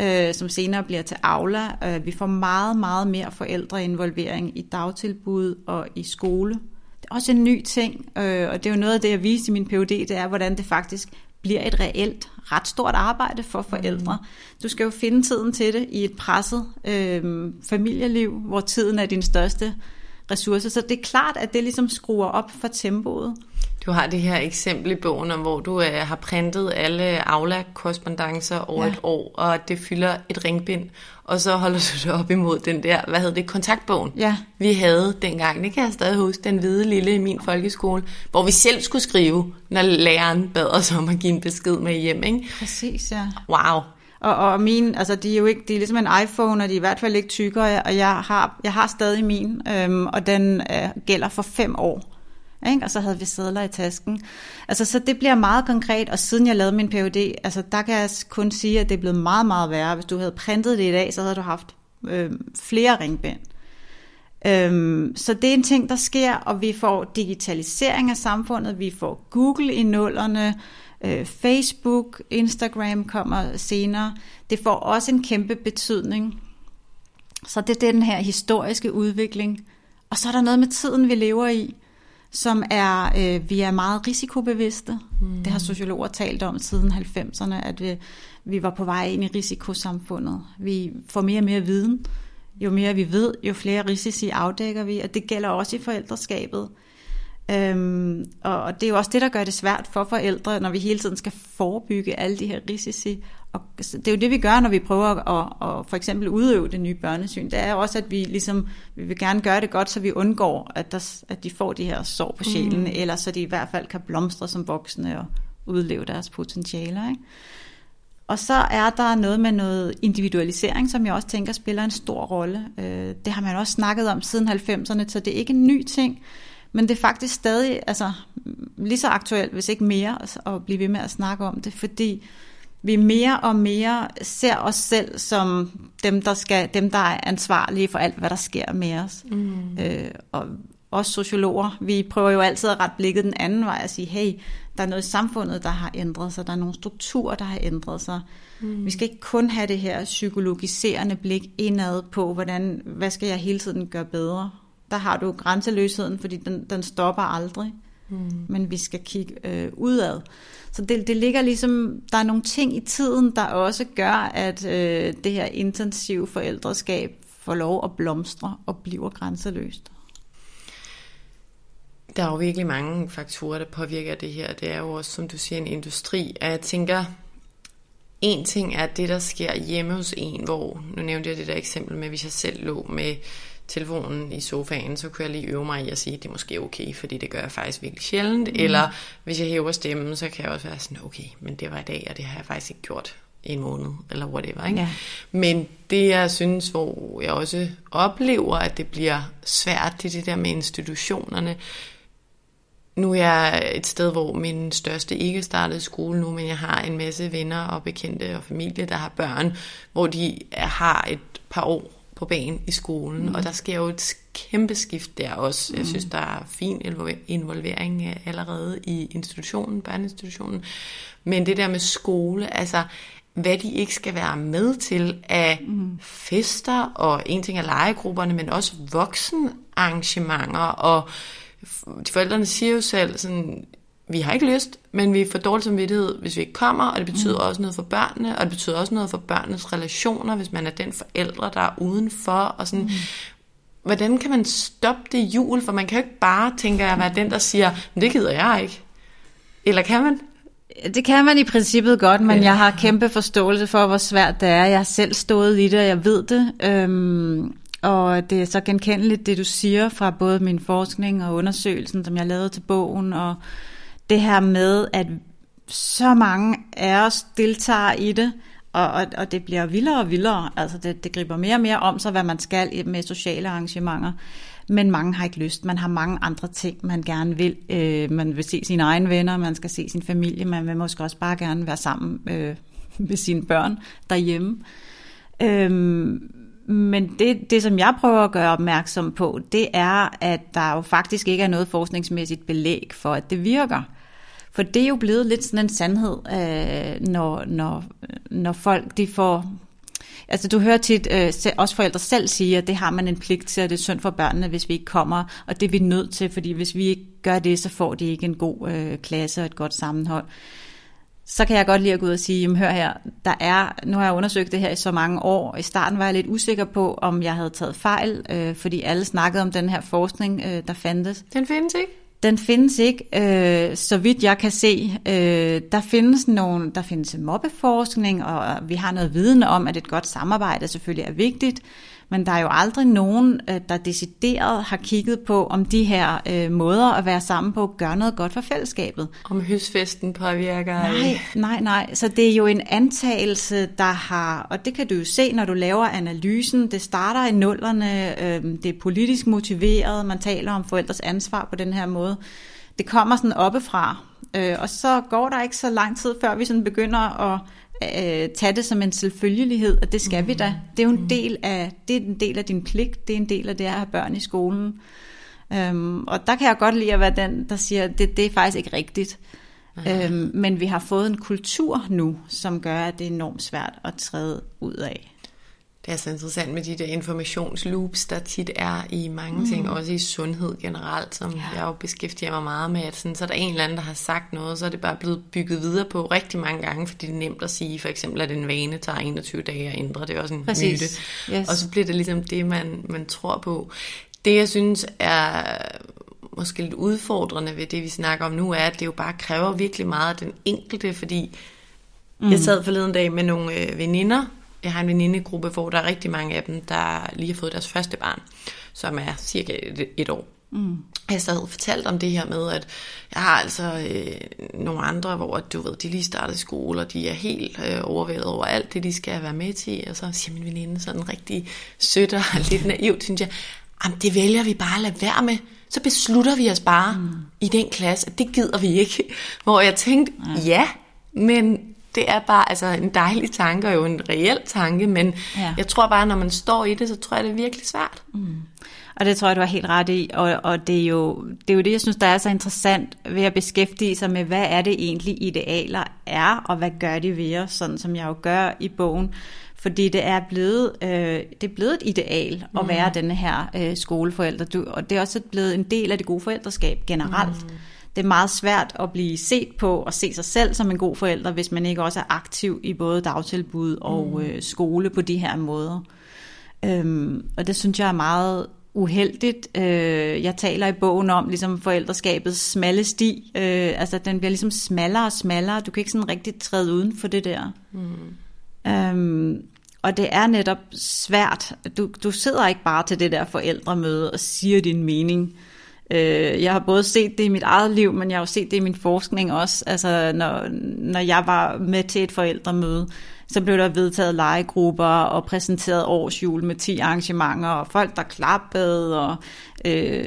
øh, som senere bliver til Aula. Øh, vi får meget, meget mere forældreinvolvering i dagtilbud og i skole. Det er også en ny ting, øh, og det er jo noget af det, jeg viste i min PhD, det er, hvordan det faktisk bliver et reelt, ret stort arbejde for forældre. Mm. Du skal jo finde tiden til det i et presset øh, familieliv, hvor tiden er din største ressource. Så det er klart, at det ligesom skruer op for tempoet. Du har det her eksempel i bogen, om hvor du øh, har printet alle Aula-korrespondencer over ja. et år, og det fylder et ringbind, og så holder du det op imod den der, hvad hedder det, kontaktbogen, ja. vi havde dengang. Det kan jeg stadig huske, den hvide lille i min folkeskole, hvor vi selv skulle skrive, når læreren bad os om at give en besked med hjem. Ikke? Præcis, ja. Wow. Og, og min, altså de er jo ikke, de er ligesom en iPhone, og de er i hvert fald ikke tykkere, og jeg har, jeg har stadig min, øhm, og den øh, gælder for fem år. Ikke? Og så havde vi sædler i tasken. Altså, så det bliver meget konkret, og siden jeg lavede min PhD, altså, der kan jeg kun sige, at det er blevet meget, meget værre. Hvis du havde printet det i dag, så havde du haft øh, flere ringbind. Øhm, så det er en ting, der sker, og vi får digitalisering af samfundet, vi får Google i nullerne, øh, Facebook, Instagram kommer senere. Det får også en kæmpe betydning. Så det er den her historiske udvikling. Og så er der noget med tiden, vi lever i som er, øh, vi er meget risikobevidste. Mm. Det har sociologer talt om siden 90'erne, at vi, vi var på vej ind i risikosamfundet. Vi får mere og mere viden. Jo mere vi ved, jo flere risici afdækker vi, og det gælder også i forældreskabet. Øhm, og, og det er jo også det, der gør det svært for forældre, når vi hele tiden skal forebygge alle de her risici. Og det er jo det, vi gør, når vi prøver at, at, at for eksempel udøve det nye børnesyn. Det er også, at vi ligesom, vi vil gerne gøre det godt, så vi undgår, at, der, at de får de her sår på sjælen, mm. eller så de i hvert fald kan blomstre som voksne og udleve deres potentialer. Ikke? Og så er der noget med noget individualisering, som jeg også tænker spiller en stor rolle. Øh, det har man også snakket om siden 90'erne, så det er ikke en ny ting. Men det er faktisk stadig altså, lige så aktuelt, hvis ikke mere, at blive ved med at snakke om det, fordi vi mere og mere ser os selv som dem, der, skal, dem, der er ansvarlige for alt, hvad der sker med os. Mm. Øh, og også sociologer, vi prøver jo altid at rette blikket den anden vej og sige, hey, der er noget i samfundet, der har ændret sig, der er nogle strukturer, der har ændret sig. Mm. Vi skal ikke kun have det her psykologiserende blik indad på, hvordan, hvad skal jeg hele tiden gøre bedre, der har du grænseløsheden, fordi den, den stopper aldrig. Mm. Men vi skal kigge øh, udad. Så det, det ligger ligesom, der er nogle ting i tiden, der også gør, at øh, det her intensive forældreskab får lov at blomstre og bliver grænseløst. Der er jo virkelig mange faktorer, der påvirker det her. Det er jo også, som du siger, en industri. Og jeg tænker, en ting er det, der sker hjemme hos en, hvor, nu nævnte jeg det der eksempel med, hvis jeg selv lå med telefonen i sofaen, så kunne jeg lige øve mig i at sige, at det er måske okay, fordi det gør jeg faktisk virkelig sjældent. Mm. Eller hvis jeg hæver stemmen, så kan jeg også være sådan, okay, men det var i dag, og det har jeg faktisk ikke gjort i en måned, eller whatever. Ikke? Ja. Men det jeg synes, hvor jeg også oplever, at det bliver svært, det det der med institutionerne. Nu er jeg et sted, hvor min største ikke startede skole nu, men jeg har en masse venner og bekendte og familie, der har børn, hvor de har et par år på banen i skolen, mm. og der sker jo et kæmpe skift der også. Jeg synes, der er fin involvering allerede i institutionen, børneinstitutionen. Men det der med skole, altså hvad de ikke skal være med til af mm. fester, og en ting er legegrupperne, men også voksenarrangementer, og de forældrene siger jo selv sådan, vi har ikke lyst, men vi får dårlig samvittighed, hvis vi ikke kommer, og det betyder mm. også noget for børnene, og det betyder også noget for børnenes relationer, hvis man er den forældre, der er udenfor, og sådan, mm. hvordan kan man stoppe det jul, for man kan jo ikke bare, tænke at være den, der siger, men det gider jeg ikke. Eller kan man? Det kan man i princippet godt, men jeg har kæmpe forståelse for, hvor svært det er. Jeg har selv stået i det, og jeg ved det. Øhm, og det er så genkendeligt, det du siger fra både min forskning og undersøgelsen, som jeg lavede til bogen, og det her med, at så mange af os deltager i det, og, og, og det bliver vildere og vildere. Altså det, det griber mere og mere om sig, hvad man skal med sociale arrangementer. Men mange har ikke lyst. Man har mange andre ting, man gerne vil. Øh, man vil se sine egne venner, man skal se sin familie, man vil måske også bare gerne være sammen øh, <laughs> med sine børn derhjemme. Øh, men det, det, som jeg prøver at gøre opmærksom på, det er, at der jo faktisk ikke er noget forskningsmæssigt belæg for, at det virker. For det er jo blevet lidt sådan en sandhed, øh, når, når, når folk de får... Altså du hører tit øh, også forældre selv sige, at det har man en pligt til, at det er synd for børnene, hvis vi ikke kommer, og det er vi nødt til, fordi hvis vi ikke gør det, så får de ikke en god øh, klasse og et godt sammenhold så kan jeg godt lide at gå ud og sige, jamen hør her, der er, nu har jeg undersøgt det her i så mange år, i starten var jeg lidt usikker på, om jeg havde taget fejl, øh, fordi alle snakkede om den her forskning, øh, der fandtes. Den findes ikke? Den findes ikke, øh, så vidt jeg kan se. Øh, der findes nogle, der findes mobbeforskning, og vi har noget viden om, at et godt samarbejde selvfølgelig er vigtigt men der er jo aldrig nogen, øh, der decideret har kigget på, om de her øh, måder at være sammen på gør noget godt for fællesskabet. Om hysfesten påvirker? Nej, nej, nej. Så det er jo en antagelse, der har, og det kan du jo se, når du laver analysen. Det starter i nullerne, øh, det er politisk motiveret, man taler om forældres ansvar på den her måde. Det kommer sådan oppefra, øh, og så går der ikke så lang tid, før vi sådan begynder at øh, tage det som en selvfølgelighed, og det skal mm. vi da. Det er jo en mm. del af, det er en del af din pligt, det er en del af det at have børn i skolen. Øhm, og der kan jeg godt lide at være den, der siger, at det, det er faktisk ikke rigtigt. Øhm, men vi har fået en kultur nu, som gør, at det er enormt svært at træde ud af. Det er så interessant med de der informationsloops, der tit er i mange mm. ting, også i sundhed generelt, som ja. jeg jo beskæftiger mig meget med, at sådan, så er der en eller anden, der har sagt noget, så er det bare blevet bygget videre på rigtig mange gange, fordi det er nemt at sige, for eksempel, at en vane tager 21 dage at ændre, det er også en Præcis. myte. Yes. Og så bliver det ligesom det, man, man tror på. Det, jeg synes er måske lidt udfordrende ved det, vi snakker om nu, er, at det jo bare kræver virkelig meget af den enkelte, fordi mm. jeg sad forleden dag med nogle øh, veninder, jeg har en venindegruppe, hvor der er rigtig mange af dem, der lige har fået deres første barn, som er cirka et, et år. Mm. Jeg så havde fortalt om det her med, at jeg har altså øh, nogle andre, hvor du ved, de lige startede skole, og de er helt øh, overvældet over alt det, de skal være med til. Og så siger min veninde sådan rigtig sødt og <laughs> lidt naivt, synes jeg, Jamen, det vælger vi bare at lade være med. Så beslutter vi os bare mm. i den klasse, at det gider vi ikke. <laughs> Hvor jeg tænkte, ja, ja men det er bare altså en dejlig tanke, og jo en reel tanke, men ja. jeg tror bare, når man står i det, så tror jeg, det er virkelig svært. Mm. Og det tror jeg, du har helt ret i, og, og det, er jo, det er jo det, jeg synes, der er så interessant ved at beskæftige sig med, hvad er det egentlig idealer er, og hvad gør de ved os, sådan som jeg jo gør i bogen. Fordi det er blevet, øh, det er blevet et ideal at mm. være denne her øh, skoleforælder, du, og det er også blevet en del af det gode forældreskab generelt. Mm det er meget svært at blive set på og se sig selv som en god forælder, hvis man ikke også er aktiv i både dagtilbud og mm. øh, skole på de her måder. Øhm, og det synes jeg er meget uheldigt. Øh, jeg taler i bogen om ligesom forældreskabets smalle sti. Øh, altså den bliver ligesom smallere og smallere. Du kan ikke sådan rigtig træde uden for det der. Mm. Øhm, og det er netop svært. Du, du sidder ikke bare til det der forældremøde og siger din mening. Øh, jeg har både set det i mit eget liv, men jeg har også set det i min forskning også. Altså når, når jeg var med til et forældremøde, så blev der vedtaget legegrupper og præsenteret årsjul med 10 arrangementer, og folk der klappede og øh,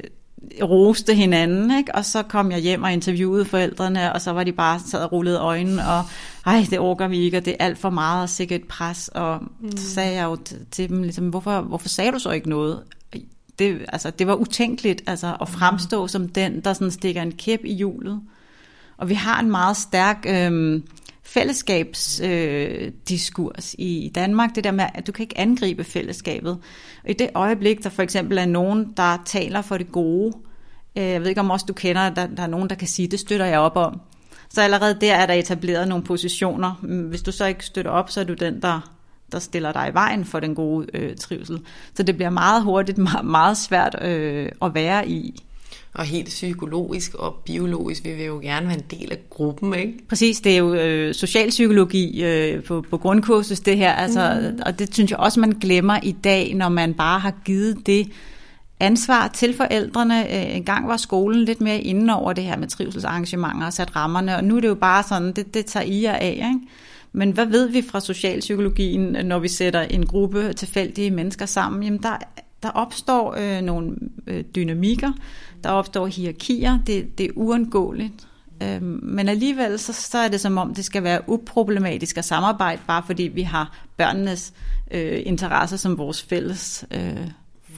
roste hinanden. Ikke? Og så kom jeg hjem og interviewede forældrene, og så var de bare sad og rullede øjnene, og ej, det orker vi ikke, og det er alt for meget, og sikkert pres. Og mm. så sagde jeg jo til dem, ligesom, hvorfor, hvorfor sagde du så ikke noget? Det, altså, det var utænkeligt altså, at fremstå mm. som den, der sådan stikker en kæp i hjulet. Og vi har en meget stærk... Øh, fællesskabsdiskurs øh, i Danmark, det der med, at du kan ikke angribe fællesskabet. Og i det øjeblik, der for eksempel er nogen, der taler for det gode, øh, jeg ved ikke om også du kender, der, der er nogen, der kan sige, det støtter jeg op om. Så allerede der er der etableret nogle positioner. Hvis du så ikke støtter op, så er du den, der, der stiller dig i vejen for den gode øh, trivsel. Så det bliver meget hurtigt <laughs> meget, meget svært øh, at være i og helt psykologisk og biologisk, vi vil jo gerne være en del af gruppen, ikke? Præcis, det er jo øh, socialpsykologi øh, på, på grundkursus det her, altså, mm. og det synes jeg også, man glemmer i dag, når man bare har givet det ansvar til forældrene. Øh, en gang var skolen lidt mere inde over det her med trivselsarrangementer og sat rammerne, og nu er det jo bare sådan, det, det tager I af, ikke? Men hvad ved vi fra socialpsykologien, når vi sætter en gruppe tilfældige mennesker sammen? Jamen, der, der opstår øh, nogle øh, dynamikker, der opstår hierarkier, det, det er uundgåeligt. Øh, men alligevel så, så er det som om, det skal være uproblematisk at samarbejde, bare fordi vi har børnenes øh, interesser som vores fælles øh,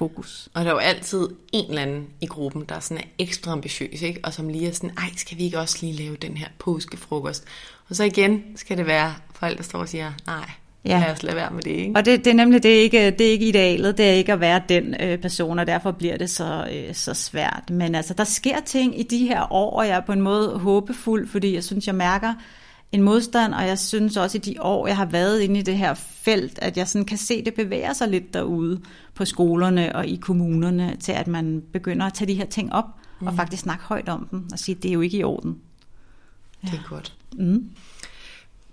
fokus. Og der er jo altid en eller anden i gruppen, der sådan er ekstra ambitiøs, ikke? og som lige er sådan, ej, skal vi ikke også lige lave den her påskefrokost? Og så igen skal det være folk, der står og siger, nej, Ja. Lad os lade være med det, ikke? Og det, det er nemlig det er ikke, det er ikke idealet, det er ikke at være den øh, person, og derfor bliver det så, øh, så svært. Men altså, der sker ting i de her år, og jeg er på en måde håbefuld, fordi jeg synes, jeg mærker en modstand, og jeg synes også i de år, jeg har været inde i det her felt, at jeg sådan kan se, det bevæger sig lidt derude på skolerne og i kommunerne, til at man begynder at tage de her ting op, mm. og faktisk snakke højt om dem, og sige, det er jo ikke i orden. Ja. Det er godt. Mm.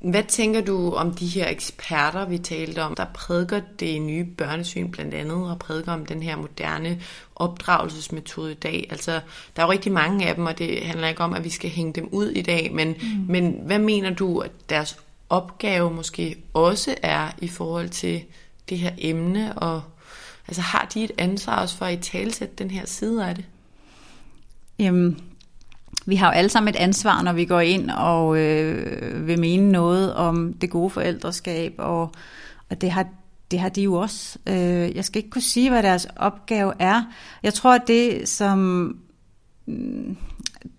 Hvad tænker du om de her eksperter, vi talte om, der prædiker det nye børnesyn blandt andet, og prædiker om den her moderne opdragelsesmetode i dag? Altså, der er jo rigtig mange af dem, og det handler ikke om, at vi skal hænge dem ud i dag, men, mm. men hvad mener du, at deres opgave måske også er i forhold til det her emne, og altså har de et ansvar også for at i talsætte den her side af det? Jamen, vi har jo alle sammen et ansvar, når vi går ind og øh, vil mene noget om det gode forældreskab, og, og det har det har de jo også. Øh, jeg skal ikke kunne sige, hvad deres opgave er. Jeg tror, at det, som mm,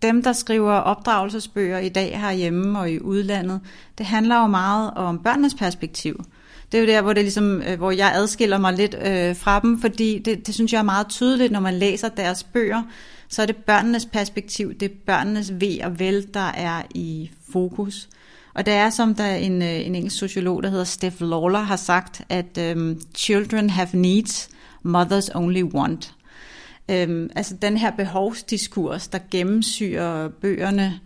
dem, der skriver opdragelsesbøger i dag herhjemme og i udlandet, det handler jo meget om børnenes perspektiv. Det er jo der, hvor, det ligesom, øh, hvor jeg adskiller mig lidt øh, fra dem, fordi det, det synes jeg er meget tydeligt, når man læser deres bøger, så er det børnenes perspektiv, det er børnenes ved og vel, der er i fokus. Og det er som der en, øh, en engelsk sociolog, der hedder Steph Lawler, har sagt, at øhm, children have needs, mothers only want. Øhm, altså den her behovsdiskurs, der gennemsyrer bøgerne,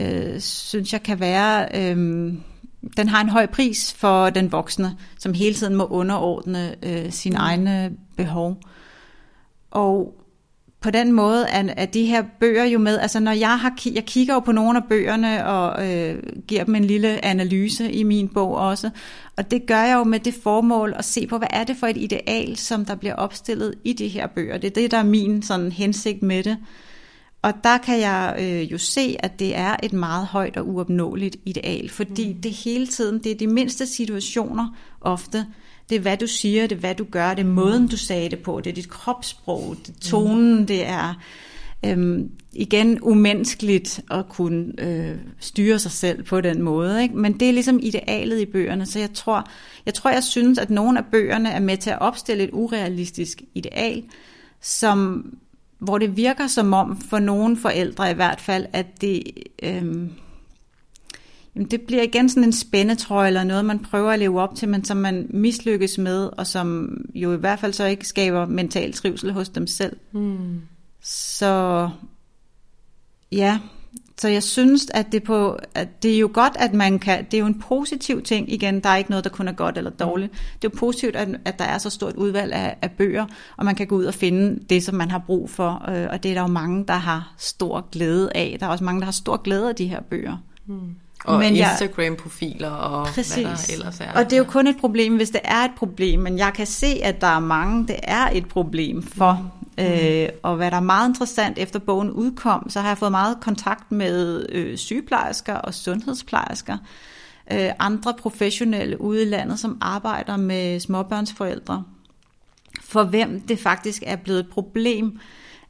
øh, synes jeg kan være, um, den har en høj pris for den voksne, som hele tiden må underordne uh, sine mm. egne behov. Og på den måde er, er de her bøger jo med, altså når jeg har, jeg kigger jo på nogle af bøgerne og øh, giver dem en lille analyse i min bog også, og det gør jeg jo med det formål at se på, hvad er det for et ideal, som der bliver opstillet i de her bøger. Det er det, der er min sådan hensigt med det. Og der kan jeg øh, jo se, at det er et meget højt og uopnåeligt ideal, fordi mm. det hele tiden, det er de mindste situationer ofte, det er, hvad du siger, det er, hvad du gør, det er måden, du sagde det på, det er dit kropssprog, det er tonen, det er øhm, igen umenneskeligt at kunne øh, styre sig selv på den måde. Ikke? Men det er ligesom idealet i bøgerne, så jeg tror, jeg tror, jeg synes, at nogle af bøgerne er med til at opstille et urealistisk ideal, som, hvor det virker som om, for nogle forældre i hvert fald, at det... Øhm, jamen det bliver igen sådan en spændetrøje eller noget, man prøver at leve op til, men som man mislykkes med, og som jo i hvert fald så ikke skaber mental trivsel hos dem selv. Mm. Så ja, så jeg synes, at det, på, at det er jo godt, at man kan, det er jo en positiv ting, igen, der er ikke noget, der kun er godt eller dårligt. Det er jo positivt, at, at der er så stort udvalg af, af bøger, og man kan gå ud og finde det, som man har brug for, øh, og det er der jo mange, der har stor glæde af. Der er også mange, der har stor glæde af de her bøger. Mm. Og men Instagram-profiler og præcis. hvad der ellers er. Og det er jo kun et problem, hvis det er et problem, men jeg kan se, at der er mange, det er et problem for. Mm. Øh, og hvad der er meget interessant, efter bogen udkom, så har jeg fået meget kontakt med øh, sygeplejersker og sundhedsplejersker, øh, andre professionelle ude i landet, som arbejder med småbørnsforældre, for hvem det faktisk er blevet et problem,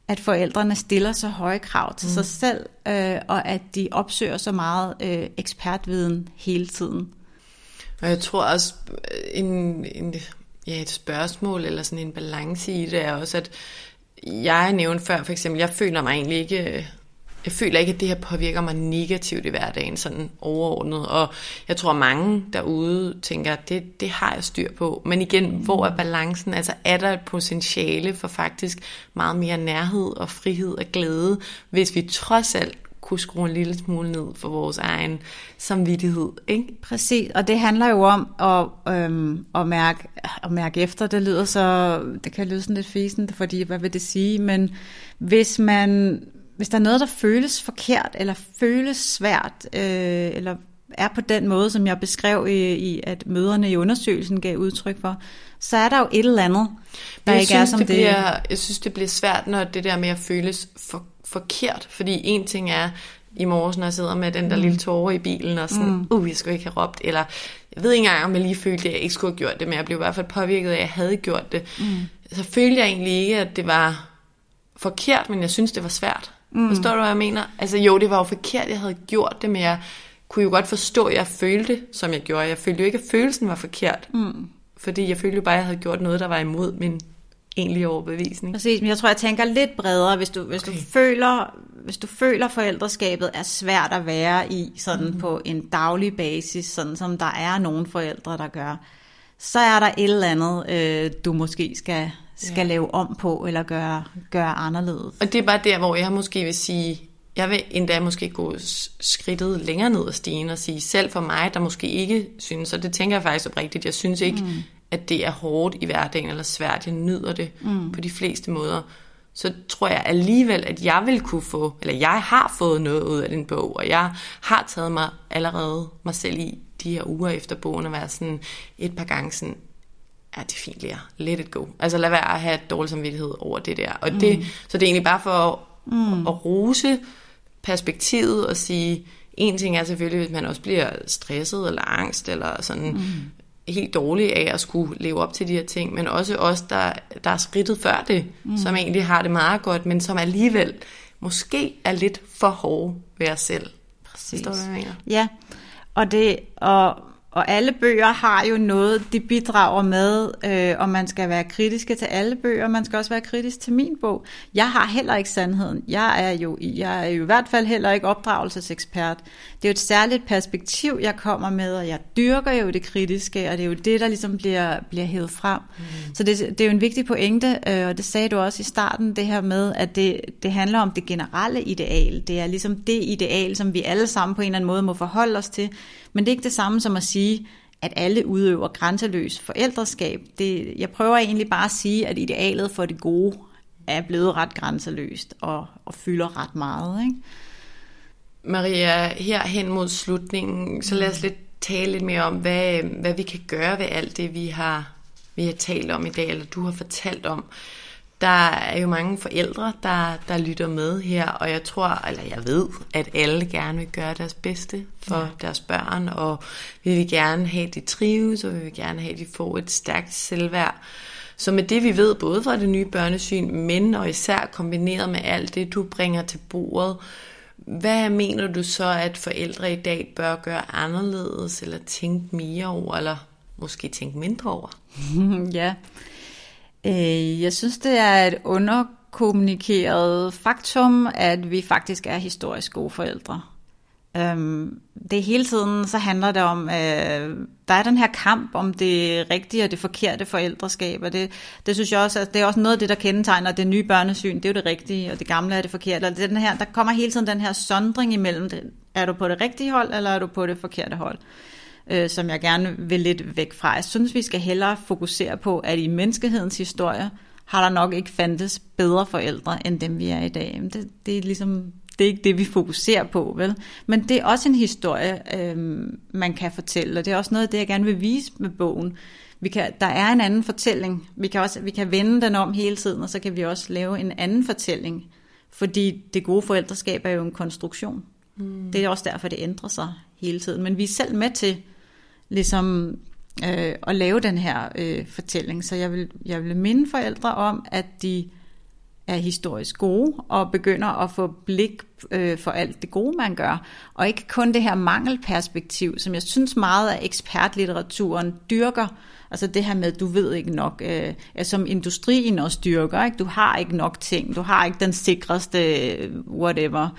at forældrene stiller så høje krav til mm. sig selv, øh, og at de opsøger så meget øh, ekspertviden hele tiden. Og jeg tror også, en, en, ja, et spørgsmål eller sådan en balance i det er også, at jeg nævnte før for eksempel, jeg føler mig egentlig ikke jeg føler ikke, at det her påvirker mig negativt i hverdagen, sådan overordnet. Og jeg tror, mange derude tænker, at det, det har jeg styr på. Men igen, hvor er balancen? Altså er der et potentiale for faktisk meget mere nærhed og frihed og glæde, hvis vi trods alt kunne skrue en lille smule ned for vores egen samvittighed. Ikke? Præcis, og det handler jo om at, øhm, at, mærke, at mærke efter. Det lyder så, det kan lyde sådan lidt fisen, fordi hvad vil det sige? Men hvis man hvis der er noget, der føles forkert, eller føles svært, øh, eller er på den måde, som jeg beskrev i, i, at møderne i undersøgelsen gav udtryk for, så er der jo et eller andet, der jeg ikke synes, er som det. Bliver, det. Jeg synes, det bliver svært, når det der med at føles for, forkert, fordi en ting er, i morges, når jeg sidder med den der mm. lille tårer i bilen, og sådan, mm. uh, jeg skulle ikke have råbt, eller jeg ved ikke engang, om jeg lige følte, at jeg ikke skulle have gjort det, men jeg blev i hvert fald påvirket af, at jeg havde gjort det. Mm. Så følte jeg egentlig ikke, at det var forkert, men jeg synes, det var svært. Mm. Forstår du, hvad jeg mener? Altså jo, det var jo forkert, jeg havde gjort det, men jeg kunne jo godt forstå, at jeg følte, som jeg gjorde. Jeg følte jo ikke, at følelsen var forkert. Mm. Fordi jeg følte jo bare, at jeg havde gjort noget, der var imod min egentlige overbevisning. Præcis, men jeg tror, jeg tænker lidt bredere, hvis du, hvis okay. du føler, hvis du føler, at forældreskabet er svært at være i, sådan mm. på en daglig basis, sådan som der er nogle forældre, der gør, så er der et eller andet, øh, du måske skal, skal ja. lave om på, eller gøre, gøre anderledes. Og det er bare der, hvor jeg måske vil sige, jeg vil endda måske gå skridtet længere ned ad stigen og sige, selv for mig, der måske ikke synes, og det tænker jeg faktisk oprigtigt, jeg synes ikke, mm. at det er hårdt i hverdagen eller svært, jeg nyder det mm. på de fleste måder, så tror jeg alligevel, at jeg vil kunne få, eller jeg har fået noget ud af den bog, og jeg har taget mig allerede mig selv i de her uger efter bogen at være sådan et par gange sådan, ja, det er fint, Lea. Let it go. Altså lad være at have dårlig samvittighed over det der. Og det, mm. Så det er egentlig bare for at, mm. at rose perspektivet og sige, en ting er selvfølgelig, hvis man også bliver stresset eller angst eller sådan mm. helt dårlig af at skulle leve op til de her ting, men også os, der, der er skridtet før det, mm. som egentlig har det meget godt, men som alligevel måske er lidt for hårde ved os selv. Præcis. Forstår du, hvad jeg mener? Ja, og, det, og og alle bøger har jo noget, de bidrager med, øh, og man skal være kritiske til alle bøger, man skal også være kritisk til min bog. Jeg har heller ikke sandheden. Jeg er jo, jeg er jo i hvert fald heller ikke opdragelsesekspert. Det er jo et særligt perspektiv, jeg kommer med, og jeg dyrker jo det kritiske, og det er jo det, der ligesom bliver, bliver hævet frem. Mm. Så det, det er jo en vigtig pointe, øh, og det sagde du også i starten, det her med, at det, det handler om det generelle ideal. Det er ligesom det ideal, som vi alle sammen på en eller anden måde må forholde os til, men det er ikke det samme som at sige, at alle udøver grænseløs forældreskab. Det, jeg prøver egentlig bare at sige, at idealet for det gode er blevet ret grænseløst og, og fylder ret meget. Ikke? Maria, her hen mod slutningen, så lad os lidt tale lidt mere om, hvad, hvad vi kan gøre ved alt det, vi har, vi har talt om i dag, eller du har fortalt om. Der er jo mange forældre, der, der lytter med her, og jeg tror, eller jeg ved, at alle gerne vil gøre deres bedste for ja. deres børn, og vi vil gerne have, at de trives, og vi vil gerne have, at de får et stærkt selvværd. Så med det vi ved, både fra det nye børnesyn, men og især kombineret med alt det, du bringer til bordet, hvad mener du så, at forældre i dag bør gøre anderledes, eller tænke mere over, eller måske tænke mindre over? <laughs> ja, Øh, jeg synes, det er et underkommunikeret faktum, at vi faktisk er historisk gode forældre. Øhm, det hele tiden, så handler det om, øh, der er den her kamp om det rigtige og det forkerte forældreskab, og det, det synes jeg også, at det er også noget af det, der kendetegner det nye børnesyn, det er jo det rigtige, og det gamle er det forkerte, og den her, der kommer hele tiden den her sondring imellem, det. er du på det rigtige hold, eller er du på det forkerte hold, øh, som jeg gerne vil lidt væk fra. Jeg synes, vi skal hellere fokusere på, at i menneskehedens historie, har der nok ikke fandtes bedre forældre, end dem vi er i dag. Det, det er ligesom det er ikke det, vi fokuserer på, vel? Men det er også en historie, øh, man kan fortælle, og det er også noget af det, jeg gerne vil vise med bogen. Vi kan, der er en anden fortælling. Vi kan, også, vi kan vende den om hele tiden, og så kan vi også lave en anden fortælling. Fordi det gode forældreskab er jo en konstruktion. Mm. Det er også derfor, det ændrer sig hele tiden. Men vi er selv med til ligesom øh, at lave den her øh, fortælling. Så jeg vil, jeg vil minde forældre om, at de er historisk gode og begynder at få blik øh, for alt det gode, man gør. Og ikke kun det her mangelperspektiv, som jeg synes meget af ekspertlitteraturen dyrker. Altså det her med, du ved ikke nok, øh, som industrien også dyrker. Ikke? Du har ikke nok ting, du har ikke den sikreste øh, whatever.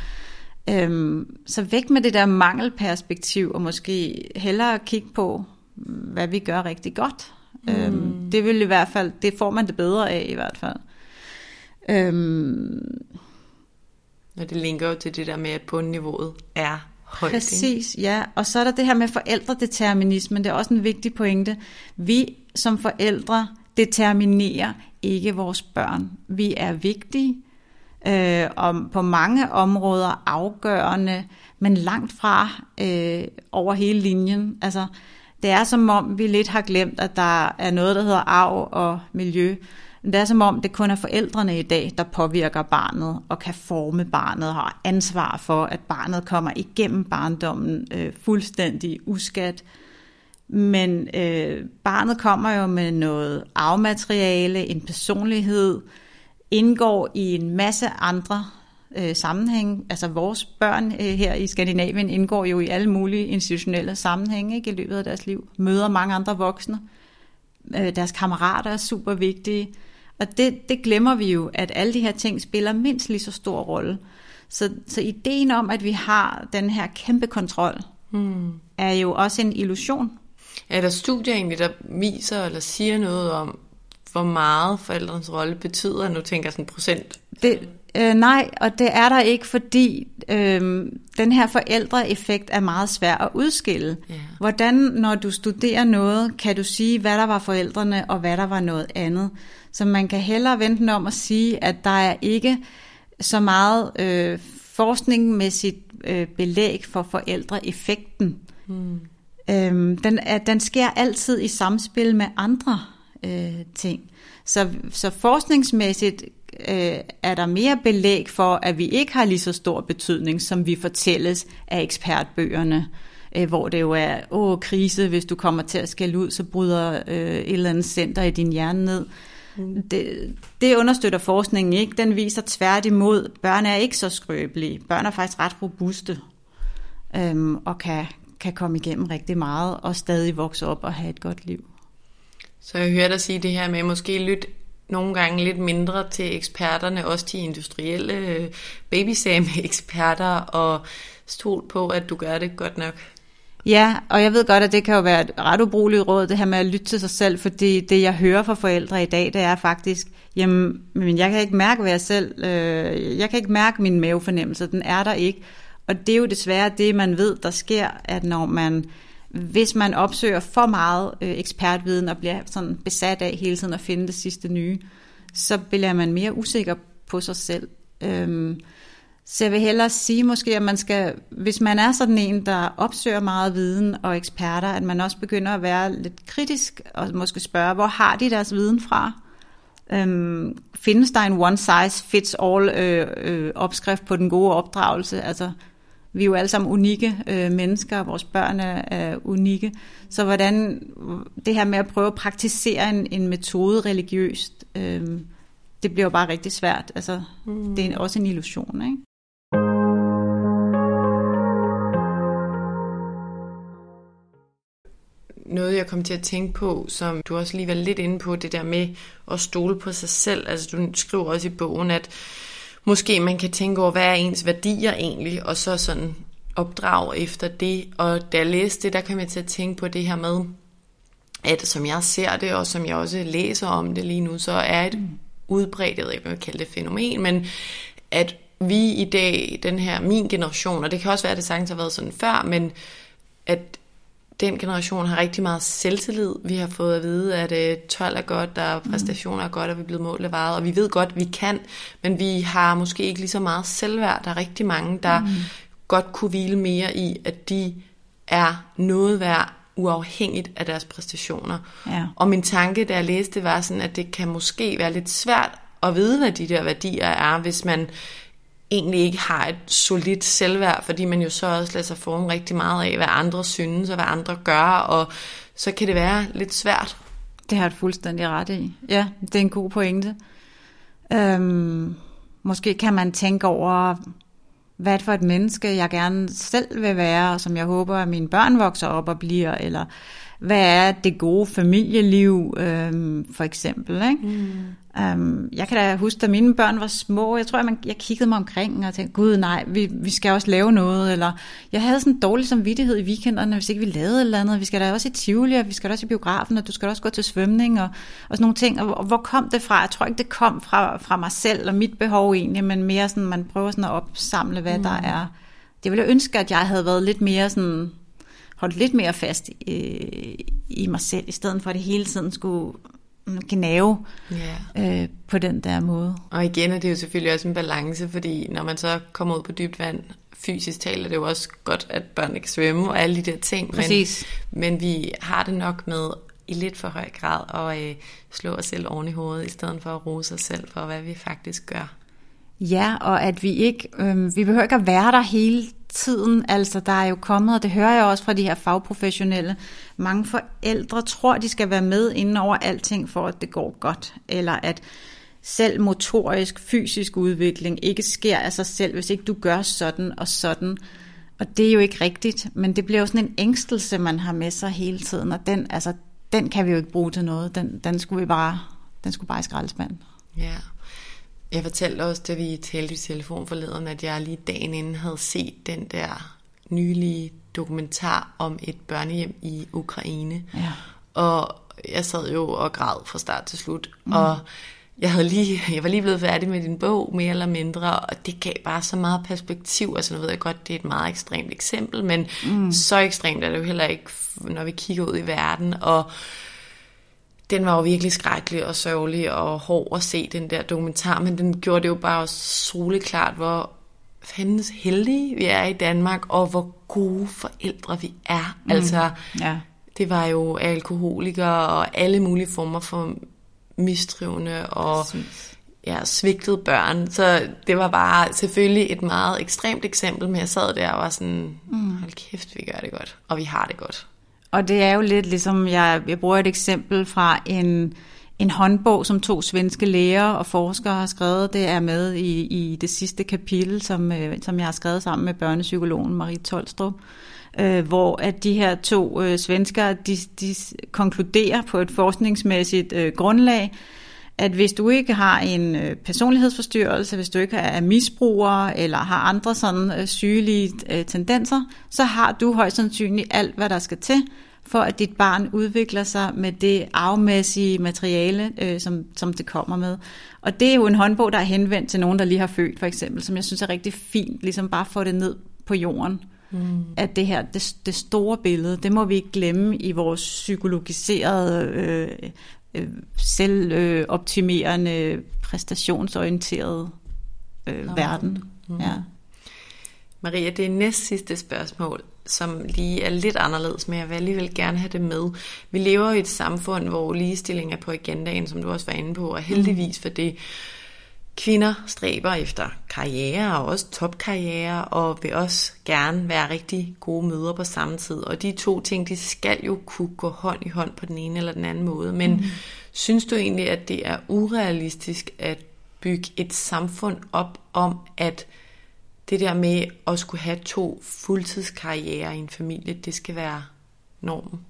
Øhm, så væk med det der mangelperspektiv, og måske hellere kigge på, hvad vi gør rigtig godt. Mm. Øhm, det vil i hvert fald, det får man det bedre af i hvert fald. Øhm, og det linker jo til det der med, at bundniveauet er højt. Præcis, ikke? ja. Og så er der det her med forældredeterminismen. Det er også en vigtig pointe. Vi som forældre determinerer ikke vores børn. Vi er vigtige øh, og på mange områder afgørende, men langt fra øh, over hele linjen. Altså, det er som om, vi lidt har glemt, at der er noget, der hedder arv og miljø. Det er som om, det kun er forældrene i dag, der påvirker barnet og kan forme barnet og har ansvar for, at barnet kommer igennem barndommen øh, fuldstændig uskat. Men øh, barnet kommer jo med noget arvemateriale, en personlighed, indgår i en masse andre øh, sammenhæng. Altså vores børn øh, her i Skandinavien indgår jo i alle mulige institutionelle sammenhænge ikke, i løbet af deres liv. Møder mange andre voksne. Øh, deres kammerater er super vigtige. Og det, det glemmer vi jo, at alle de her ting spiller mindst lige så stor rolle. Så, så ideen om, at vi har den her kæmpe kontrol, hmm. er jo også en illusion. Er der studier egentlig, der viser eller siger noget om, hvor meget forældrens rolle betyder? Nu tænker jeg sådan procent. Det, øh, nej, og det er der ikke, fordi øh, den her forældreeffekt er meget svær at udskille. Yeah. Hvordan, når du studerer noget, kan du sige, hvad der var forældrene, og hvad der var noget andet? Så man kan hellere vente om at sige, at der er ikke så meget øh, forskningsmæssigt øh, belæg for forældreeffekten. Hmm. Øhm, den, er, den sker altid i samspil med andre øh, ting. Så, så forskningsmæssigt øh, er der mere belæg for, at vi ikke har lige så stor betydning, som vi fortælles af ekspertbøgerne, øh, hvor det jo er, åh, krise, hvis du kommer til at skælde ud, så bryder øh, et eller andet center i din hjerne ned. Mm. Det, det understøtter forskningen ikke. Den viser tværtimod, børn er ikke så skrøbelige. Børn er faktisk ret robuste øhm, og kan, kan komme igennem rigtig meget og stadig vokse op og have et godt liv. Så jeg hørte dig sige det her med måske lytte nogle gange lidt mindre til eksperterne, også de industrielle øh, babysame-eksperter, <laughs> og stol på, at du gør det godt nok. Ja, og jeg ved godt, at det kan jo være et ret ubrugeligt råd, det her med at lytte til sig selv, fordi det, jeg hører fra forældre i dag, det er faktisk, jamen, men jeg kan ikke mærke, hvad jeg selv, øh, jeg kan ikke mærke min mavefornemmelse, den er der ikke. Og det er jo desværre det, man ved, der sker, at når man, hvis man opsøger for meget øh, ekspertviden og bliver sådan besat af hele tiden at finde det sidste nye, så bliver man mere usikker på sig selv. Øhm, så jeg vil hellere sige måske, at man skal, hvis man er sådan en, der opsøger meget viden og eksperter, at man også begynder at være lidt kritisk og måske spørge, hvor har de deres viden fra? Øhm, findes der en one size fits all øh, øh, opskrift på den gode opdragelse? Altså, vi er jo alle sammen unikke øh, mennesker, vores børn er, er unikke. Så hvordan det her med at prøve at praktisere en, en metode religiøst, øh, det bliver jo bare rigtig svært. Altså, mm. Det er også en illusion, ikke? noget, jeg kom til at tænke på, som du også lige var lidt inde på, det der med at stole på sig selv. Altså du skriver også i bogen, at måske man kan tænke over, hvad er ens værdier egentlig, og så sådan opdrag efter det. Og da jeg læste det, der kom jeg til at tænke på det her med, at som jeg ser det, og som jeg også læser om det lige nu, så er et udbredt, jeg ved ikke, hvad man kalder det fænomen, men at vi i dag, den her, min generation, og det kan også være, at det sagtens har været sådan før, men at den generation har rigtig meget selvtillid. Vi har fået at vide, at 12 øh, er godt, der præstationer er godt, og vi er blevet målet varet, og vi ved godt, vi kan, men vi har måske ikke lige så meget selvværd. Der er rigtig mange, der mm. godt kunne hvile mere i, at de er noget værd, uafhængigt af deres præstationer. Ja. Og min tanke, da jeg læste, var sådan, at det kan måske være lidt svært at vide, hvad de der værdier er, hvis man egentlig ikke har et solidt selvværd, fordi man jo så også lader sig forme rigtig meget af, hvad andre synes og hvad andre gør, og så kan det være lidt svært. Det har du fuldstændig ret i. Ja, det er en god pointe. Øhm, måske kan man tænke over, hvad for et menneske jeg gerne selv vil være, og som jeg håber, at mine børn vokser op og bliver, eller hvad er det gode familieliv, øhm, for eksempel. Ikke? Mm. Um, jeg kan da huske, da mine børn var små, jeg tror, at man, jeg kiggede mig omkring og tænkte, gud nej, vi, vi skal også lave noget, eller jeg havde sådan en dårlig samvittighed i weekenderne, hvis ikke vi lavede et eller andet, vi skal da også i Tivoli, og vi skal da også i biografen, og du skal da også gå til svømning, og, og sådan nogle ting, og, og hvor kom det fra? Jeg tror ikke, det kom fra, fra mig selv og mit behov egentlig, men mere sådan, man prøver sådan at opsamle, hvad mm. der er. Det ville jeg ønske, at jeg havde været lidt mere sådan, holdt lidt mere fast i, i mig selv, i stedet for at det hele tiden skulle gnave yeah. øh, på den der måde. Og igen er det jo selvfølgelig også en balance, fordi når man så kommer ud på dybt vand, fysisk taler det jo også godt, at børn ikke svømme og alle de der ting. Præcis. Men, men vi har det nok med i lidt for høj grad at øh, slå os selv oven i hovedet, i stedet for at rose os selv for, hvad vi faktisk gør. Ja, og at vi ikke, øh, vi behøver ikke at være der hele tiden. Altså, der er jo kommet, og det hører jeg også fra de her fagprofessionelle, mange forældre tror, de skal være med inden over alting, for at det går godt. Eller at selv motorisk, fysisk udvikling ikke sker af sig selv, hvis ikke du gør sådan og sådan. Og det er jo ikke rigtigt, men det bliver jo sådan en ængstelse, man har med sig hele tiden, og den, altså, den kan vi jo ikke bruge til noget. Den, den skulle vi bare, den skulle bare i skraldespanden. Ja. Jeg fortalte også, da vi talte i telefon forleden, at jeg lige dagen inden havde set den der nylige dokumentar om et børnehjem i Ukraine. Ja. Og jeg sad jo og græd fra start til slut. Mm. Og jeg, havde lige, jeg var lige blevet færdig med din bog, mere eller mindre, og det gav bare så meget perspektiv. Altså nu ved jeg godt, det er et meget ekstremt eksempel, men mm. så ekstremt er det jo heller ikke, når vi kigger ud i verden. Og den var jo virkelig skrækkelig og sørgelig og hård at se, den der dokumentar, men den gjorde det jo bare soleklart, klart, hvor fandens heldige vi er i Danmark, og hvor gode forældre vi er. Mm. Altså, ja. det var jo alkoholikere og alle mulige former for mistrivende og ja, svigtede børn. Så det var bare selvfølgelig et meget ekstremt eksempel, men jeg sad der og var sådan, mm. hold kæft, vi gør det godt, og vi har det godt. Og det er jo lidt ligesom, jeg, jeg bruger et eksempel fra en, en håndbog, som to svenske læger og forskere har skrevet. Det er med i, i det sidste kapitel, som, øh, som jeg har skrevet sammen med børnepsykologen Marie Tolstrup, øh, hvor at de her to øh, svenskere, de, de konkluderer på et forskningsmæssigt øh, grundlag, at hvis du ikke har en øh, personlighedsforstyrrelse, hvis du ikke er misbruger eller har andre sådan øh, sygelige øh, tendenser, så har du højst sandsynligt alt, hvad der skal til, for at dit barn udvikler sig med det arvemæssige materiale, øh, som, som det kommer med. Og det er jo en håndbog, der er henvendt til nogen, der lige har født, for eksempel, som jeg synes er rigtig fint, ligesom bare få det ned på jorden. Mm. At det her, det, det store billede, det må vi ikke glemme i vores psykologiserede øh, øh, selvoptimerende, øh, præstationsorienterede øh, verden. Mm. Ja. Maria, det er næst sidste spørgsmål, som lige er lidt anderledes, men jeg vil alligevel gerne have det med. Vi lever i et samfund, hvor ligestilling er på agendaen, som du også var inde på, og heldigvis for det. Kvinder stræber efter karriere og også topkarriere, og vil også gerne være rigtig gode mødre på samme tid. Og de to ting, de skal jo kunne gå hånd i hånd på den ene eller den anden måde. Men mm. synes du egentlig, at det er urealistisk at bygge et samfund op om, at det der med at skulle have to fuldtidskarriere i en familie, det skal være normen?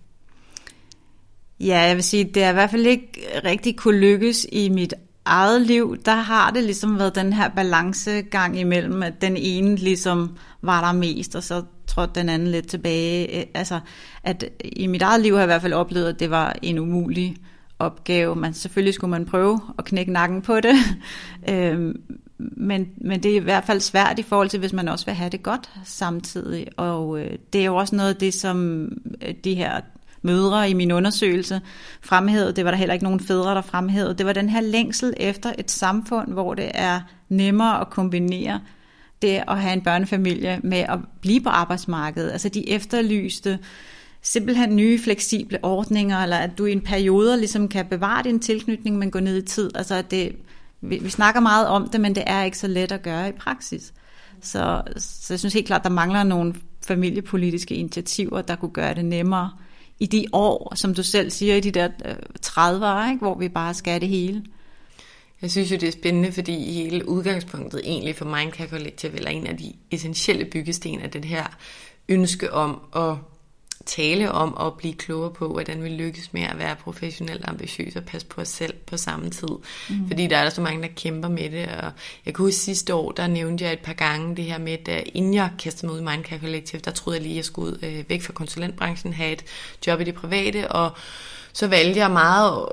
Ja, jeg vil sige, det er i hvert fald ikke rigtig kunne lykkes i mit eget liv, der har det ligesom været den her balancegang imellem, at den ene ligesom var der mest, og så trådte den anden lidt tilbage. Øh, altså, at i mit eget liv har jeg i hvert fald oplevet, at det var en umulig opgave. Man, selvfølgelig skulle man prøve at knække nakken på det, <laughs> øhm, men, men det er i hvert fald svært i forhold til, hvis man også vil have det godt samtidig. Og øh, det er jo også noget af det, som øh, de her mødre i min undersøgelse fremhævede. Det var der heller ikke nogen fædre, der fremhævede. Det var den her længsel efter et samfund, hvor det er nemmere at kombinere det at have en børnefamilie med at blive på arbejdsmarkedet. Altså de efterlyste simpelthen nye fleksible ordninger, eller at du i en periode ligesom kan bevare din tilknytning, men gå ned i tid. Altså at det, vi, vi snakker meget om det, men det er ikke så let at gøre i praksis. Så, så jeg synes helt klart, der mangler nogle familiepolitiske initiativer, der kunne gøre det nemmere i de år, som du selv siger, i de der øh, 30'ere, ikke, hvor vi bare skal det hele. Jeg synes jo, det er spændende, fordi hele udgangspunktet egentlig for Mindcare Collective, eller en af de essentielle byggesten af det her ønske om at tale om at blive klogere på, hvordan vi lykkes med at være professionelt ambitiøs og passe på os selv på samme tid. Mm. Fordi der er der så mange, der kæmper med det. Og jeg kunne huske sidste år, der nævnte jeg et par gange det her med, at inden jeg kastede mig ud i Mindcare Collective, der troede jeg lige, at jeg skulle ud øh, væk fra konsulentbranchen, have et job i det private, og så valgte jeg meget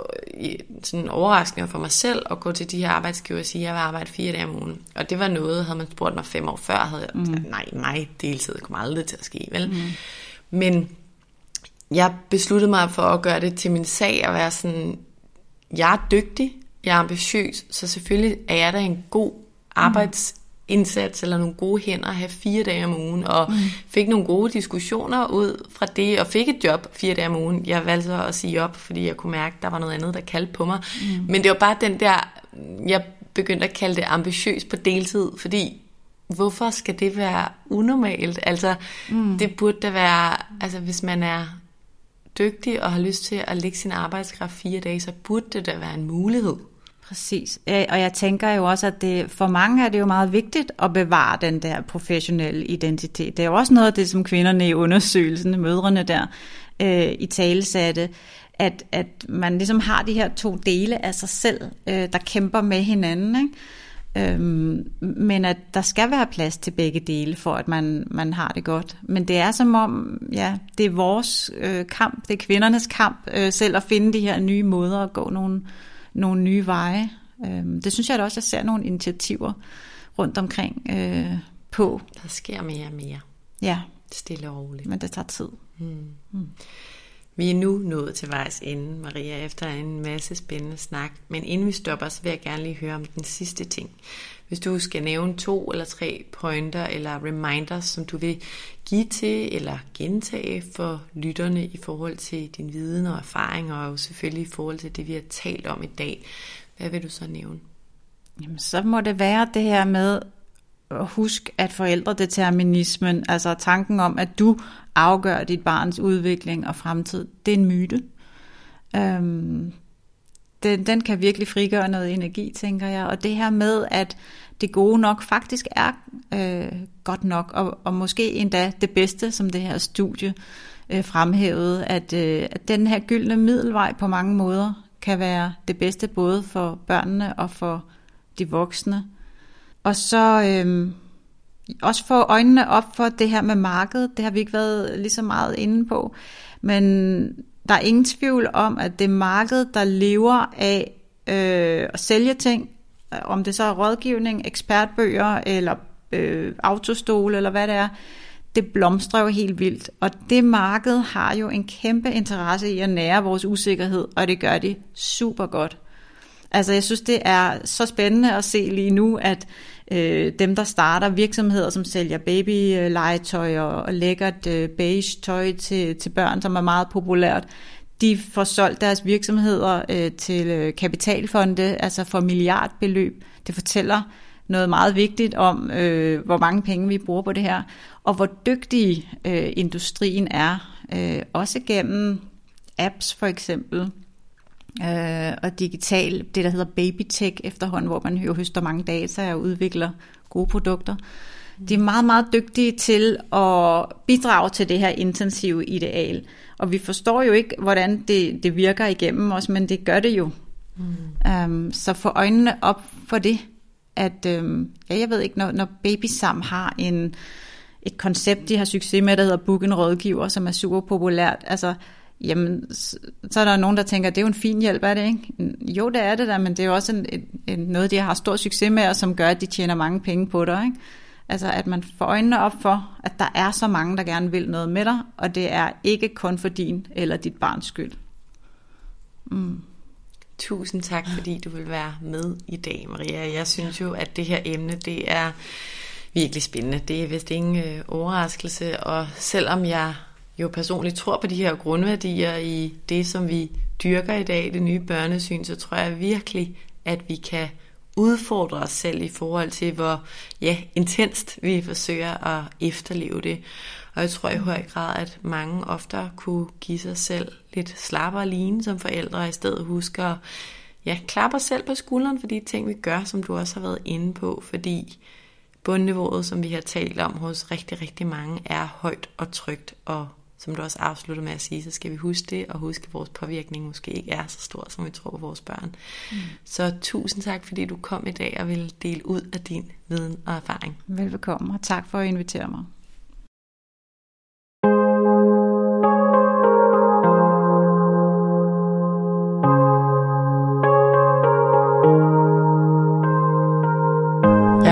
sådan overraskende for mig selv at gå til de her arbejdsgiver og sige, at jeg vil arbejde fire dage om ugen. Og det var noget, havde man spurgt mig fem år før, havde jeg mm. nej, mig deltid kommer aldrig til at ske, vel? Mm. Men jeg besluttede mig for at gøre det til min sag at være sådan, jeg er dygtig, jeg er ambitiøs, så selvfølgelig er jeg da en god arbejdsindsats eller nogle gode hænder at have fire dage om ugen, og mm. fik nogle gode diskussioner ud fra det, og fik et job fire dage om ugen. Jeg valgte at sige op, fordi jeg kunne mærke, at der var noget andet, der kaldte på mig. Mm. Men det var bare den der, jeg begyndte at kalde det ambitiøs på deltid, fordi hvorfor skal det være unormalt? Altså, mm. det burde da være, altså hvis man er dygtig og har lyst til at lægge sin arbejdskraft fire dage, så burde det da være en mulighed. Præcis. Og jeg tænker jo også, at det, for mange er det jo meget vigtigt at bevare den der professionelle identitet. Det er jo også noget af det, som kvinderne i undersøgelsen, mødrene der, øh, i tale satte, at, at man ligesom har de her to dele af sig selv, øh, der kæmper med hinanden. Ikke? Øhm, men at der skal være plads til begge dele, for at man, man har det godt. Men det er som om, ja, det er vores øh, kamp, det er kvindernes kamp øh, selv at finde de her nye måder at gå nogle, nogle nye veje. Øhm, det synes jeg da også, jeg ser nogle initiativer rundt omkring øh, på. Der sker mere og mere. Ja. Stille og roligt. Men det tager tid. Mm. Mm. Vi er nu nået til vejs ende, Maria, efter en masse spændende snak. Men inden vi stopper, så vil jeg gerne lige høre om den sidste ting. Hvis du skal nævne to eller tre pointer eller reminders, som du vil give til eller gentage for lytterne i forhold til din viden og erfaring, og jo selvfølgelig i forhold til det, vi har talt om i dag, hvad vil du så nævne? Jamen, så må det være det her med husk, at forældredeterminismen, altså tanken om, at du afgør dit barns udvikling og fremtid, det er en myte. Øhm, den, den kan virkelig frigøre noget energi, tænker jeg. Og det her med, at det gode nok faktisk er øh, godt nok, og, og måske endda det bedste, som det her studie øh, fremhævede, at, øh, at den her gyldne middelvej på mange måder kan være det bedste både for børnene og for de voksne. Og så øh, også få øjnene op for det her med markedet. Det har vi ikke været lige så meget inde på. Men der er ingen tvivl om, at det marked, der lever af øh, at sælge ting, om det så er rådgivning, ekspertbøger eller øh, autostole eller hvad det er, det blomstrer jo helt vildt. Og det marked har jo en kæmpe interesse i at nære vores usikkerhed, og det gør de super godt. Altså jeg synes, det er så spændende at se lige nu, at øh, dem, der starter virksomheder, som sælger babylegetøj og, og lækkert øh, beige tøj til, til børn, som er meget populært, de får solgt deres virksomheder øh, til øh, kapitalfonde, altså for milliardbeløb. Det fortæller noget meget vigtigt om, øh, hvor mange penge vi bruger på det her, og hvor dygtig øh, industrien er, øh, også gennem apps for eksempel, øh, og digital, det der hedder babytech efterhånden, hvor man jo høster mange data og udvikler gode produkter. De er meget, meget dygtige til at bidrage til det her intensive ideal. Og vi forstår jo ikke, hvordan det, det virker igennem os, men det gør det jo. Mm. Um, så få øjnene op for det, at um, ja, jeg ved ikke, når, når Baby Sam har en, et koncept, de har succes med, der hedder Book en rådgiver, som er super populært, altså jamen, så er der nogen, der tænker, det er jo en fin hjælp, er det ikke? Jo, det er det der, men det er jo også en, en, noget, de har stor succes med, og som gør, at de tjener mange penge på det, ikke? Altså, at man får øjnene op for, at der er så mange, der gerne vil noget med dig, og det er ikke kun for din eller dit barns skyld. Mm. Tusind tak, fordi du vil være med i dag, Maria. Jeg synes jo, at det her emne, det er virkelig spændende. Det er vist ingen øh, overraskelse, og selvom jeg jo personligt tror på de her grundværdier i det, som vi dyrker i dag, det nye børnesyn, så tror jeg virkelig, at vi kan udfordre os selv i forhold til, hvor ja, intenst vi forsøger at efterleve det. Og jeg tror i høj grad, at mange ofte kunne give sig selv lidt slappere line som forældre, og i stedet huske at ja, klappe os selv på skulderen for de ting, vi gør, som du også har været inde på, fordi bundniveauet, som vi har talt om hos rigtig, rigtig mange, er højt og trygt og som du også afslutter med at sige, så skal vi huske det, og huske, at vores påvirkning måske ikke er så stor, som vi tror på vores børn. Mm. Så tusind tak, fordi du kom i dag og ville dele ud af din viden og erfaring. Velbekomme, og tak for at invitere mig.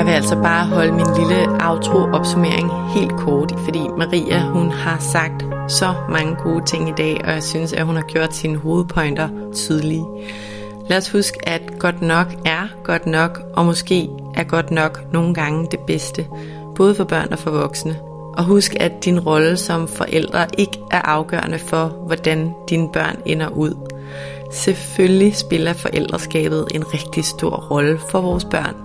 Jeg vil altså bare holde min lille outro-opsummering helt kort, fordi Maria hun har sagt så mange gode ting i dag, og jeg synes, at hun har gjort sine hovedpointer tydelige. Lad os huske, at godt nok er godt nok, og måske er godt nok nogle gange det bedste, både for børn og for voksne. Og husk, at din rolle som forældre ikke er afgørende for, hvordan dine børn ender ud. Selvfølgelig spiller forældreskabet en rigtig stor rolle for vores børn,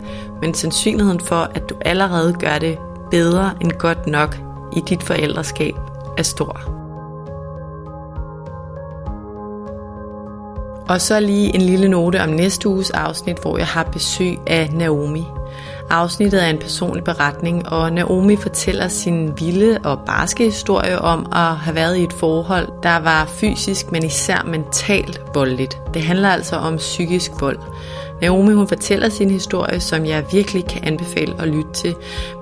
men sandsynligheden for, at du allerede gør det bedre end godt nok i dit forældreskab, er stor. Og så lige en lille note om næste uges afsnit, hvor jeg har besøg af Naomi. Afsnittet er en personlig beretning, og Naomi fortæller sin vilde og barske historie om at have været i et forhold, der var fysisk, men især mentalt voldeligt. Det handler altså om psykisk vold. Naomi hun fortæller sin historie, som jeg virkelig kan anbefale at lytte til.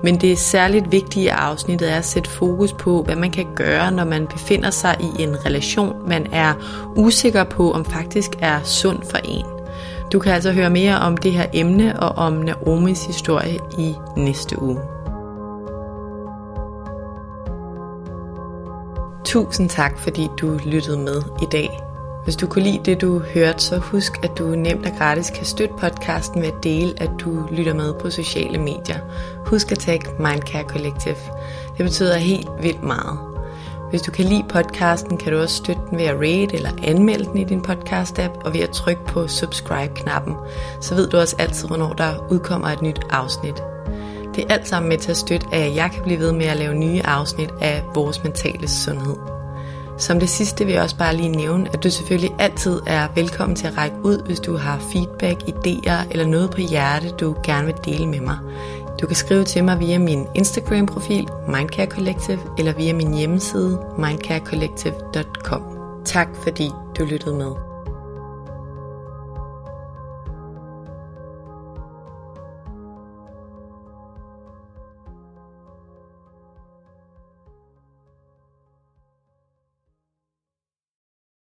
Men det er særligt vigtigt i afsnittet er at sætte fokus på, hvad man kan gøre, når man befinder sig i en relation, man er usikker på, om faktisk er sund for en. Du kan altså høre mere om det her emne og om Naomis historie i næste uge. Tusind tak, fordi du lyttede med i dag. Hvis du kunne lide det, du hørte, så husk, at du nemt og gratis kan støtte podcasten ved at dele, at du lytter med på sociale medier. Husk at tagge Mindcare Collective. Det betyder helt vildt meget. Hvis du kan lide podcasten, kan du også støtte den ved at rate eller anmelde den i din podcast-app, og ved at trykke på subscribe-knappen. Så ved du også altid, hvornår der udkommer et nyt afsnit. Det er alt sammen med til at støtte, at jeg kan blive ved med at lave nye afsnit af vores mentale sundhed. Som det sidste vil jeg også bare lige nævne, at du selvfølgelig altid er velkommen til at række ud, hvis du har feedback, idéer eller noget på hjerte, du gerne vil dele med mig. Du kan skrive til mig via min Instagram-profil Mindcare Collective eller via min hjemmeside mindcarecollective.com. Tak fordi du lyttede med.